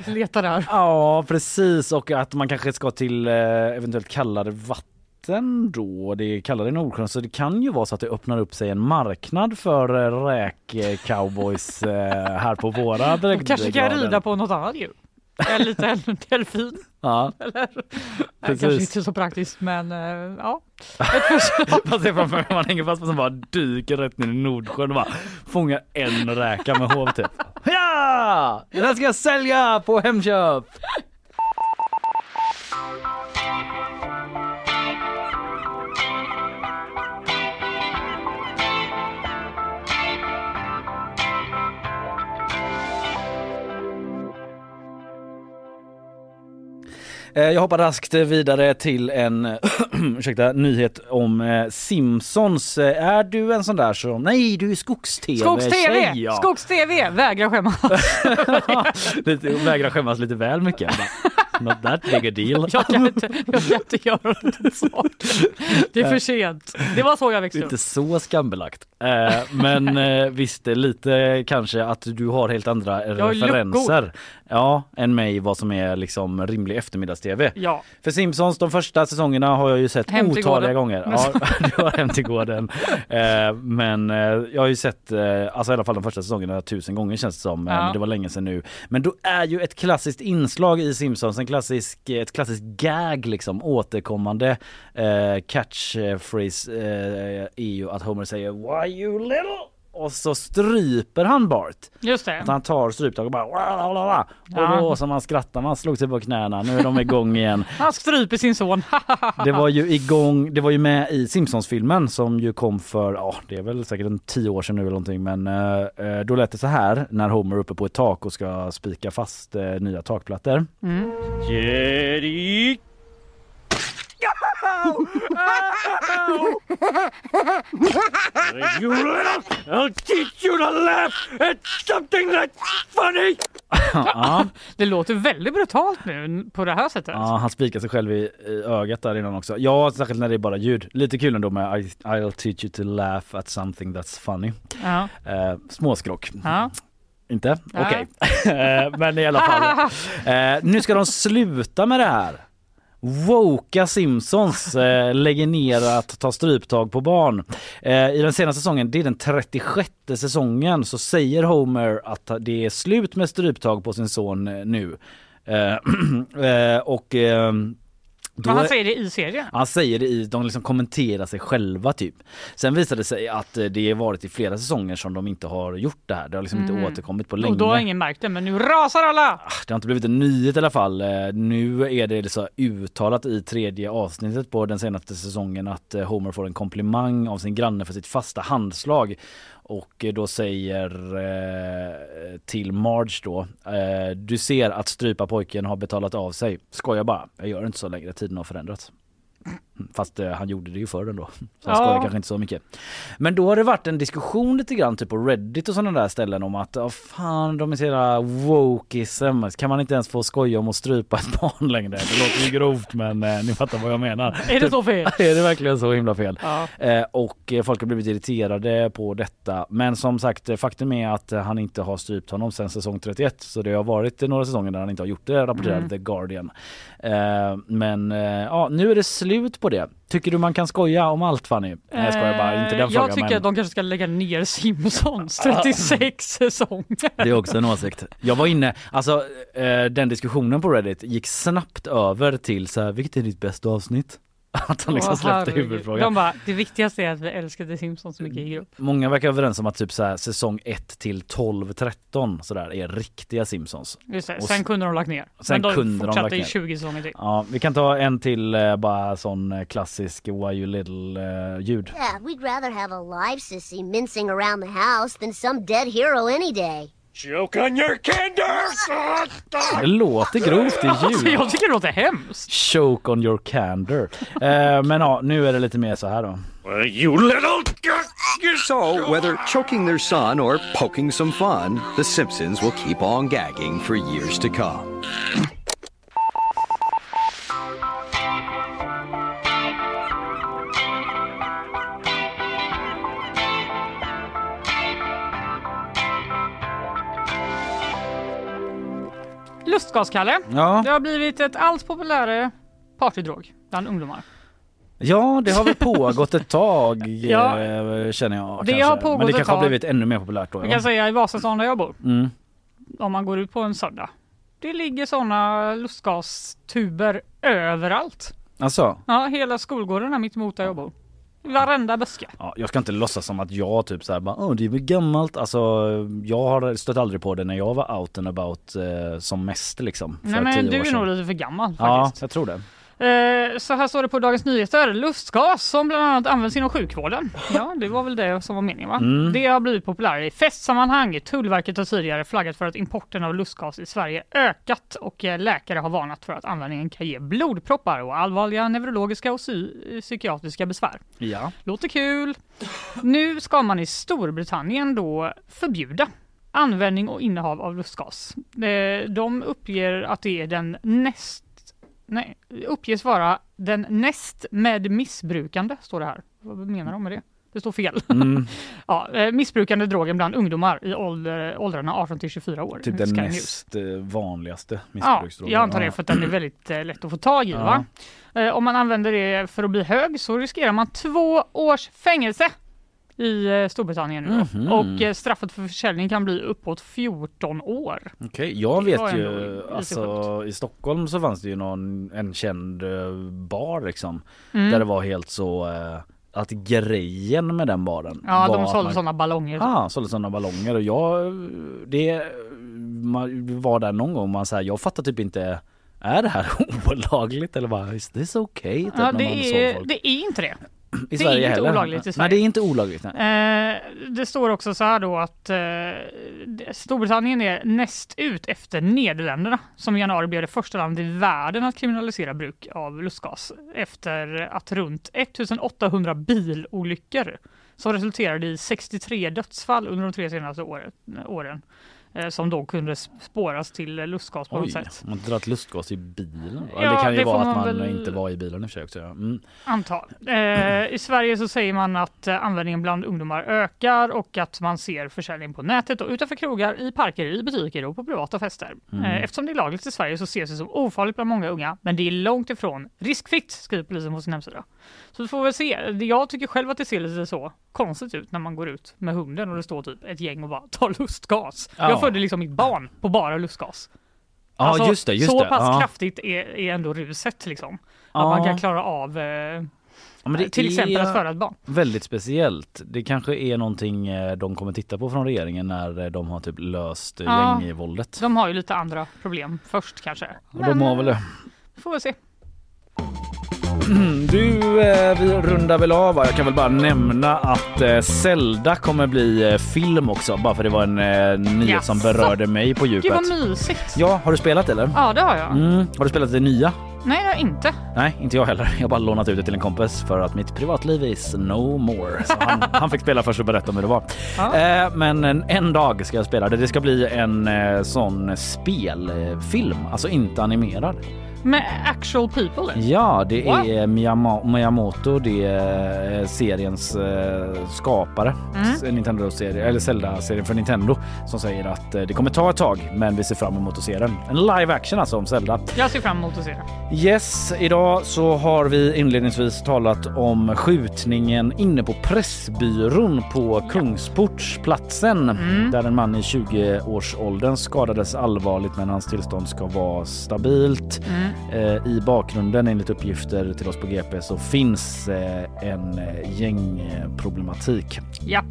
leta där. Ja precis och att man kanske ska till eh, eventuellt kallare vatten då. Det är kallare i Nordsjön så det kan ju vara så att det öppnar upp sig en marknad för eh, räk-cowboys eh, här på våra De kanske kan rida på något annat djur. En liten delfin. Ja. Eller? Nej, kanske inte så praktiskt men eh, ja. Ett ser framför mig man hänger fast på som bara dyker rätt ner i Nordsjön och bara fångar en räka med hov typ. Ja! Den här ska jag sälja på Hemköp! Jag hoppar raskt vidare till en ursäkta, nyhet om eh, Simpsons. Eh, Är du en sån där som, nej du är skogs-tv Skogs-TV! ja. Skogs-TV! Vägrar skämmas. lite, vägrar skämmas lite väl mycket. Not that big a deal. Jag kan inte, jag kan inte göra något sånt. Det är för sent. Det var så jag växte upp. Inte så skambelagt. Eh, men eh, visst, lite kanske att du har helt andra referenser. luckor. Ja, än mig vad som är liksom rimlig eftermiddags-tv. Ja. För Simpsons, de första säsongerna har jag ju sett Hem otaliga gården. gånger. Ja, du har Hem till gården. Eh, men eh, jag har ju sett, eh, alltså i alla fall de första säsongerna tusen gånger känns det som. Eh, Ja. Det var länge sedan nu. Men då är ju ett klassiskt inslag i Simpsons, klassisk, ett klassiskt gag liksom, återkommande eh, catchphrase eh, är ju att Homer säger Why you little? Och så stryper han Bart. Just det. Att han tar stryptag och bara "Wah, la, la, la." Ja. Och då som man skrattar, man slog sig på knäna. Nu är de igång igen. Han stryper sin son. Det var ju igång, det var ju med i Simpsons-filmen som ju kom för, ja det är väl säkert en tio år sedan nu eller någonting men eh, eh, då lät det så här när Homer är uppe på ett tak och ska spika fast eh, nya takplattor. Mm. Jerry! You little, I'll teach you to laugh at something that's funny! ja. Det låter väldigt brutalt nu på det här sättet. Ja, han spikar sig själv i, i ögat där innan också. Ja, särskilt när det är bara ljud. Lite kul ändå med I, I'll teach you to laugh at something that's funny. Ja. Eh, småskrock. Ja. Inte? Okej. Okay. Men i alla fall. Eh, nu ska de sluta med det här. Woka Simpsons eh, lägger ner att ta stryptag på barn. Eh, I den senaste säsongen, det är den 36 säsongen, så säger Homer att det är slut med stryptag på sin son eh, nu. Eh, eh, och ehm, men han säger det i serien? Han säger det i, de liksom kommenterar sig själva typ. Sen visade det sig att eh, det varit i flera säsonger som de inte har gjort det här. Det har liksom Mm. inte återkommit på länge. Och då har ingen märkt det, men nu rasar alla! Det har inte blivit en nyhet i alla fall. Eh, Nu är det så uttalat i tredje avsnittet på den senaste säsongen att eh, Homer får en komplimang av sin granne för sitt fasta handslag. Och då säger eh, till Marge då, eh, du ser att strypa pojken har betalat av sig. Skojar bara, jag gör inte så längre, tiden har förändrats. Fast eh, han gjorde det ju förr ändå. Så han Ja. skojar kanske inte så mycket. Men då har det varit en diskussion lite grann typ på Reddit och sådana där ställen om att oh, fan de är så jävla wokeism. Kan man inte ens få skoja om att strypa ett barn längre? Det låter ju grovt men eh, ni fattar vad jag menar. Är det så fel? är det verkligen så himla fel? Ja. Eh, och eh, folk har blivit irriterade på detta. Men som sagt, eh, faktum är att eh, han inte har strypt honom sedan säsong 31. Så det har varit några säsonger där han inte har gjort det, rapporterade Mm. The Guardian. Men ja, nu är det slut på det. Tycker du man kan skoja om allt Fanny? Nej jag skojar bara, inte den Eh, frågan. Jag tycker men... att de kanske ska lägga ner Simpsons 36 säsonger. Det är också en åsikt. Jag var inne, alltså eh, den diskussionen på Reddit gick snabbt över till så här, vilket är ditt bästa avsnitt? Att han liksom Åh, släppte herregud. huvudfrågan. De bara, det viktigaste är att vi älskar The Simpsons så mycket i grupp. Många verkar överens om att typ så här, säsong 1 till 12, 13 sådär är riktiga Simpsons. Just det. Och Sen kunde de lagt ner. Sen Men de kunde de lagt i ner. 20 säsonger till. Ja, vi kan ta en till eh, bara sån eh, klassisk Why You Little eh, ljud. Yeah, we'd rather have a live sissy mincing around the house than some dead hero any day. Joke on your candor! Det låter grovt i Alltså, ljud. jag tycker det låter hemskt. Choke on your candor. Eh, men ja, nu är det lite mer så här då. You little... So, whether choking their son or poking some fun, The Simpsons will keep on gagging for years to come. Lustgaskalle. Ja. Det har blivit ett allt populärare partydrog bland ungdomar. Ja, det har väl pågått ett tag Ja. eh, känner jag. Det kanske. har pågått Men det kanske har blivit ännu mer populärt då. Jag Ja. kan säga i Vasastan där jag bor, Mm. om man går ut på en söndag. Det ligger sådana lustgastuber överallt. Alltså, Ja, hela skolgården här mitt emot där jag bor. Varenda buske. ja, jag ska inte låtsas som att jag typ såhär bara, Åh, det är väl gammalt. Alltså, jag har stött aldrig på det när jag var out and about eh, som mest liksom. För Nej men du är nog lite för gammal Ja, faktiskt. jag tror det. Eh, så här står det på Dagens Nyheter. Lustgas som bland annat används inom sjukvården. Ja, det var väl det som var meningen va? Mm. Det har blivit populärare i festsammanhang. Tullverket har tidigare flaggat för att importen av lustgas i Sverige ökat och eh, läkare har varnat för att användningen kan ge blodproppar och allvarliga neurologiska och psy- psykiatriska besvär. Ja. Låter kul. Nu ska man i Storbritannien då förbjuda användning och innehav av lustgas. Eh, De uppger att det är den näst Nej, uppges vara den näst med missbrukande, står det här. Vad menar de med det? Det står fel. Mm. ja, eh, missbrukande drogen bland ungdomar i ålder, åldrarna 18 till 24 år. Typ den näst eh, vanligaste Ja, missbruksdrogen. jag antar det för att den är väldigt eh, lätt att få tag i. Ja. Va? Om man använder det för att bli hög så riskerar man två års fängelse i eh, Storbritannien nu. Mhm. Och eh, straffet för försäljning kan bli uppåt 14 år. Okej, jag Det vet ju, alltså i Stockholm så fanns det ju någon, en känd eh, bar liksom. Mm. Där det var helt så att grejen med den baren Ja, var de sålde man- sådana ballonger. Ja, sålde sådana ballonger och jag, det, man var där någon gång och man säger jag fattar typ inte är det här olagligt eller bara is this okay? Typ, Ja, det, är, det är inte det. I det Sverige är inte heller. olagligt i Nej Sverige. det är inte olagligt. Nej. Eh, det står också så här då att eh, Storbritannien är näst ut efter Nederländerna som i januari blev det första landet i världen att kriminalisera bruk av lustgas efter att runt 1800 bilolyckor som resulterade i 63 dödsfall under de tre senaste åren som då kunde spåras till lustgas på något Oj, sätt. man har dragit lustgas i bilen. Ja, det kan ju det vara att man väl- inte var i bilen i och för sig. Mm. Antal. Eh, I Sverige så säger man att eh, användningen bland ungdomar ökar och att man ser försäljning på nätet och utanför krogar, i parker, i butiker och på privata fester. Mm. Eh, eftersom det är lagligt i Sverige så ses det som ofarligt bland många unga, men det är långt ifrån riskfritt, skriver polisen på sin hemsida. Så vi får väl se. Jag tycker själv att det ser lite så konstigt ut när man går ut med hunden och det står typ ett gäng och bara tar lustgas. Ja. Jag födde liksom mitt barn på bara lustgas. Ja, just det, just så det. pass Ja. kraftigt är, är ändå ruset liksom. Att man Ja. kan klara av eh, Ja, men till exempel att föda ett barn. Väldigt speciellt. Det kanske är någonting eh, de kommer titta på från regeringen när eh, de har typ löst eh, Ja. gängvåldet. De har ju lite andra problem först kanske. Och de har väl det. Får vi se. Du, eh, vi rundar väl av. Jag kan väl bara nämna att eh, Zelda kommer bli eh, film också, bara för det var en nyhet som berörde mig på djupet. Gud vad mysigt. Ja, har du spelat eller? Ja det har jag. Mm, har du spelat det nya? Nej det har jag inte. Nej, inte jag heller. Jag har bara lånat ut det till en kompis för att mitt privatliv is no more. Så han, han fick spela först och berätta om hur det var. Eh, men en, en dag ska jag spela det. Det ska bli en eh, sån spelfilm, alltså inte animerad. Med actual people? Ja, det What? är Miyamoto, det är seriens eh, skapare, Mm. S- Nintendo-serie, eller Zelda-serien för Nintendo, som säger att eh, det kommer ta ett tag, men vi ser fram emot att se den. En live action alltså om Zelda. Jag ser fram emot att se det. Yes, idag så har vi inledningsvis talat om skjutningen inne på Pressbyrån på Kungsportsplatsen Mm. där en man i 20-årsåldern skadades allvarligt men hans tillstånd ska vara stabilt. Mm. Eh, I bakgrunden enligt uppgifter till oss på GP så finns eh, en eh, gängproblematik. Ja.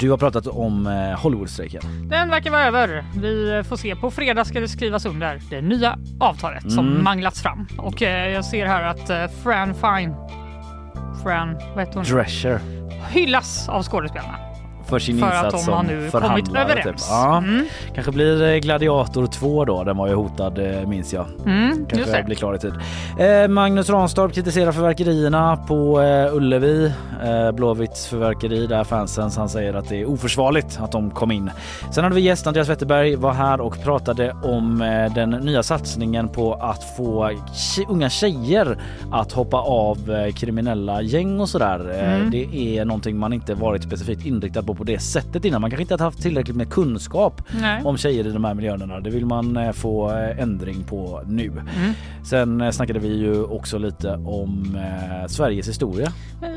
Du har pratat om Hollywoodstrejken. Den verkar vara över. Vi får se. På fredag ska det skrivas under det nya avtalet som Mm. manglats fram. Och jag ser här att Fran Fine, Fran, vad heter hon? Drescher Hyllas av skådespelarna. För sin För insats att de som har nu förhandlare. Typ. Ja. Mm. Kanske blir eh, Gladiator 2 då, den var ju hotad eh, minns jag. Mm, Kanske blir klar i tid. Eh, Magnus Ranstorp kritiserar förverkerierna på eh, Ullevi. Eh, Blåvitts förverkeri där fansen han säger att det är oförsvarligt att de kom in. Sen hade vi gäst Andreas Wetterberg var här och pratade om eh, den nya satsningen på att få unga tjejer att hoppa av eh, kriminella gäng och sådär. Mm. Det är någonting man inte varit specifikt inriktad på på det sättet innan. Man kanske inte har haft tillräckligt med kunskap Nej. om tjejer i de här miljöerna. Det vill man eh, få eh, ändring på nu. Mm. Sen eh, snackade vi ju också lite om Sveriges historia.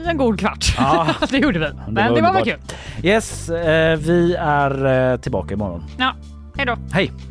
En god kvart. Ja. det gjorde vi. Men det var, väl kul. Yes, vi är tillbaka imorgon. Ja, hej då. Hej!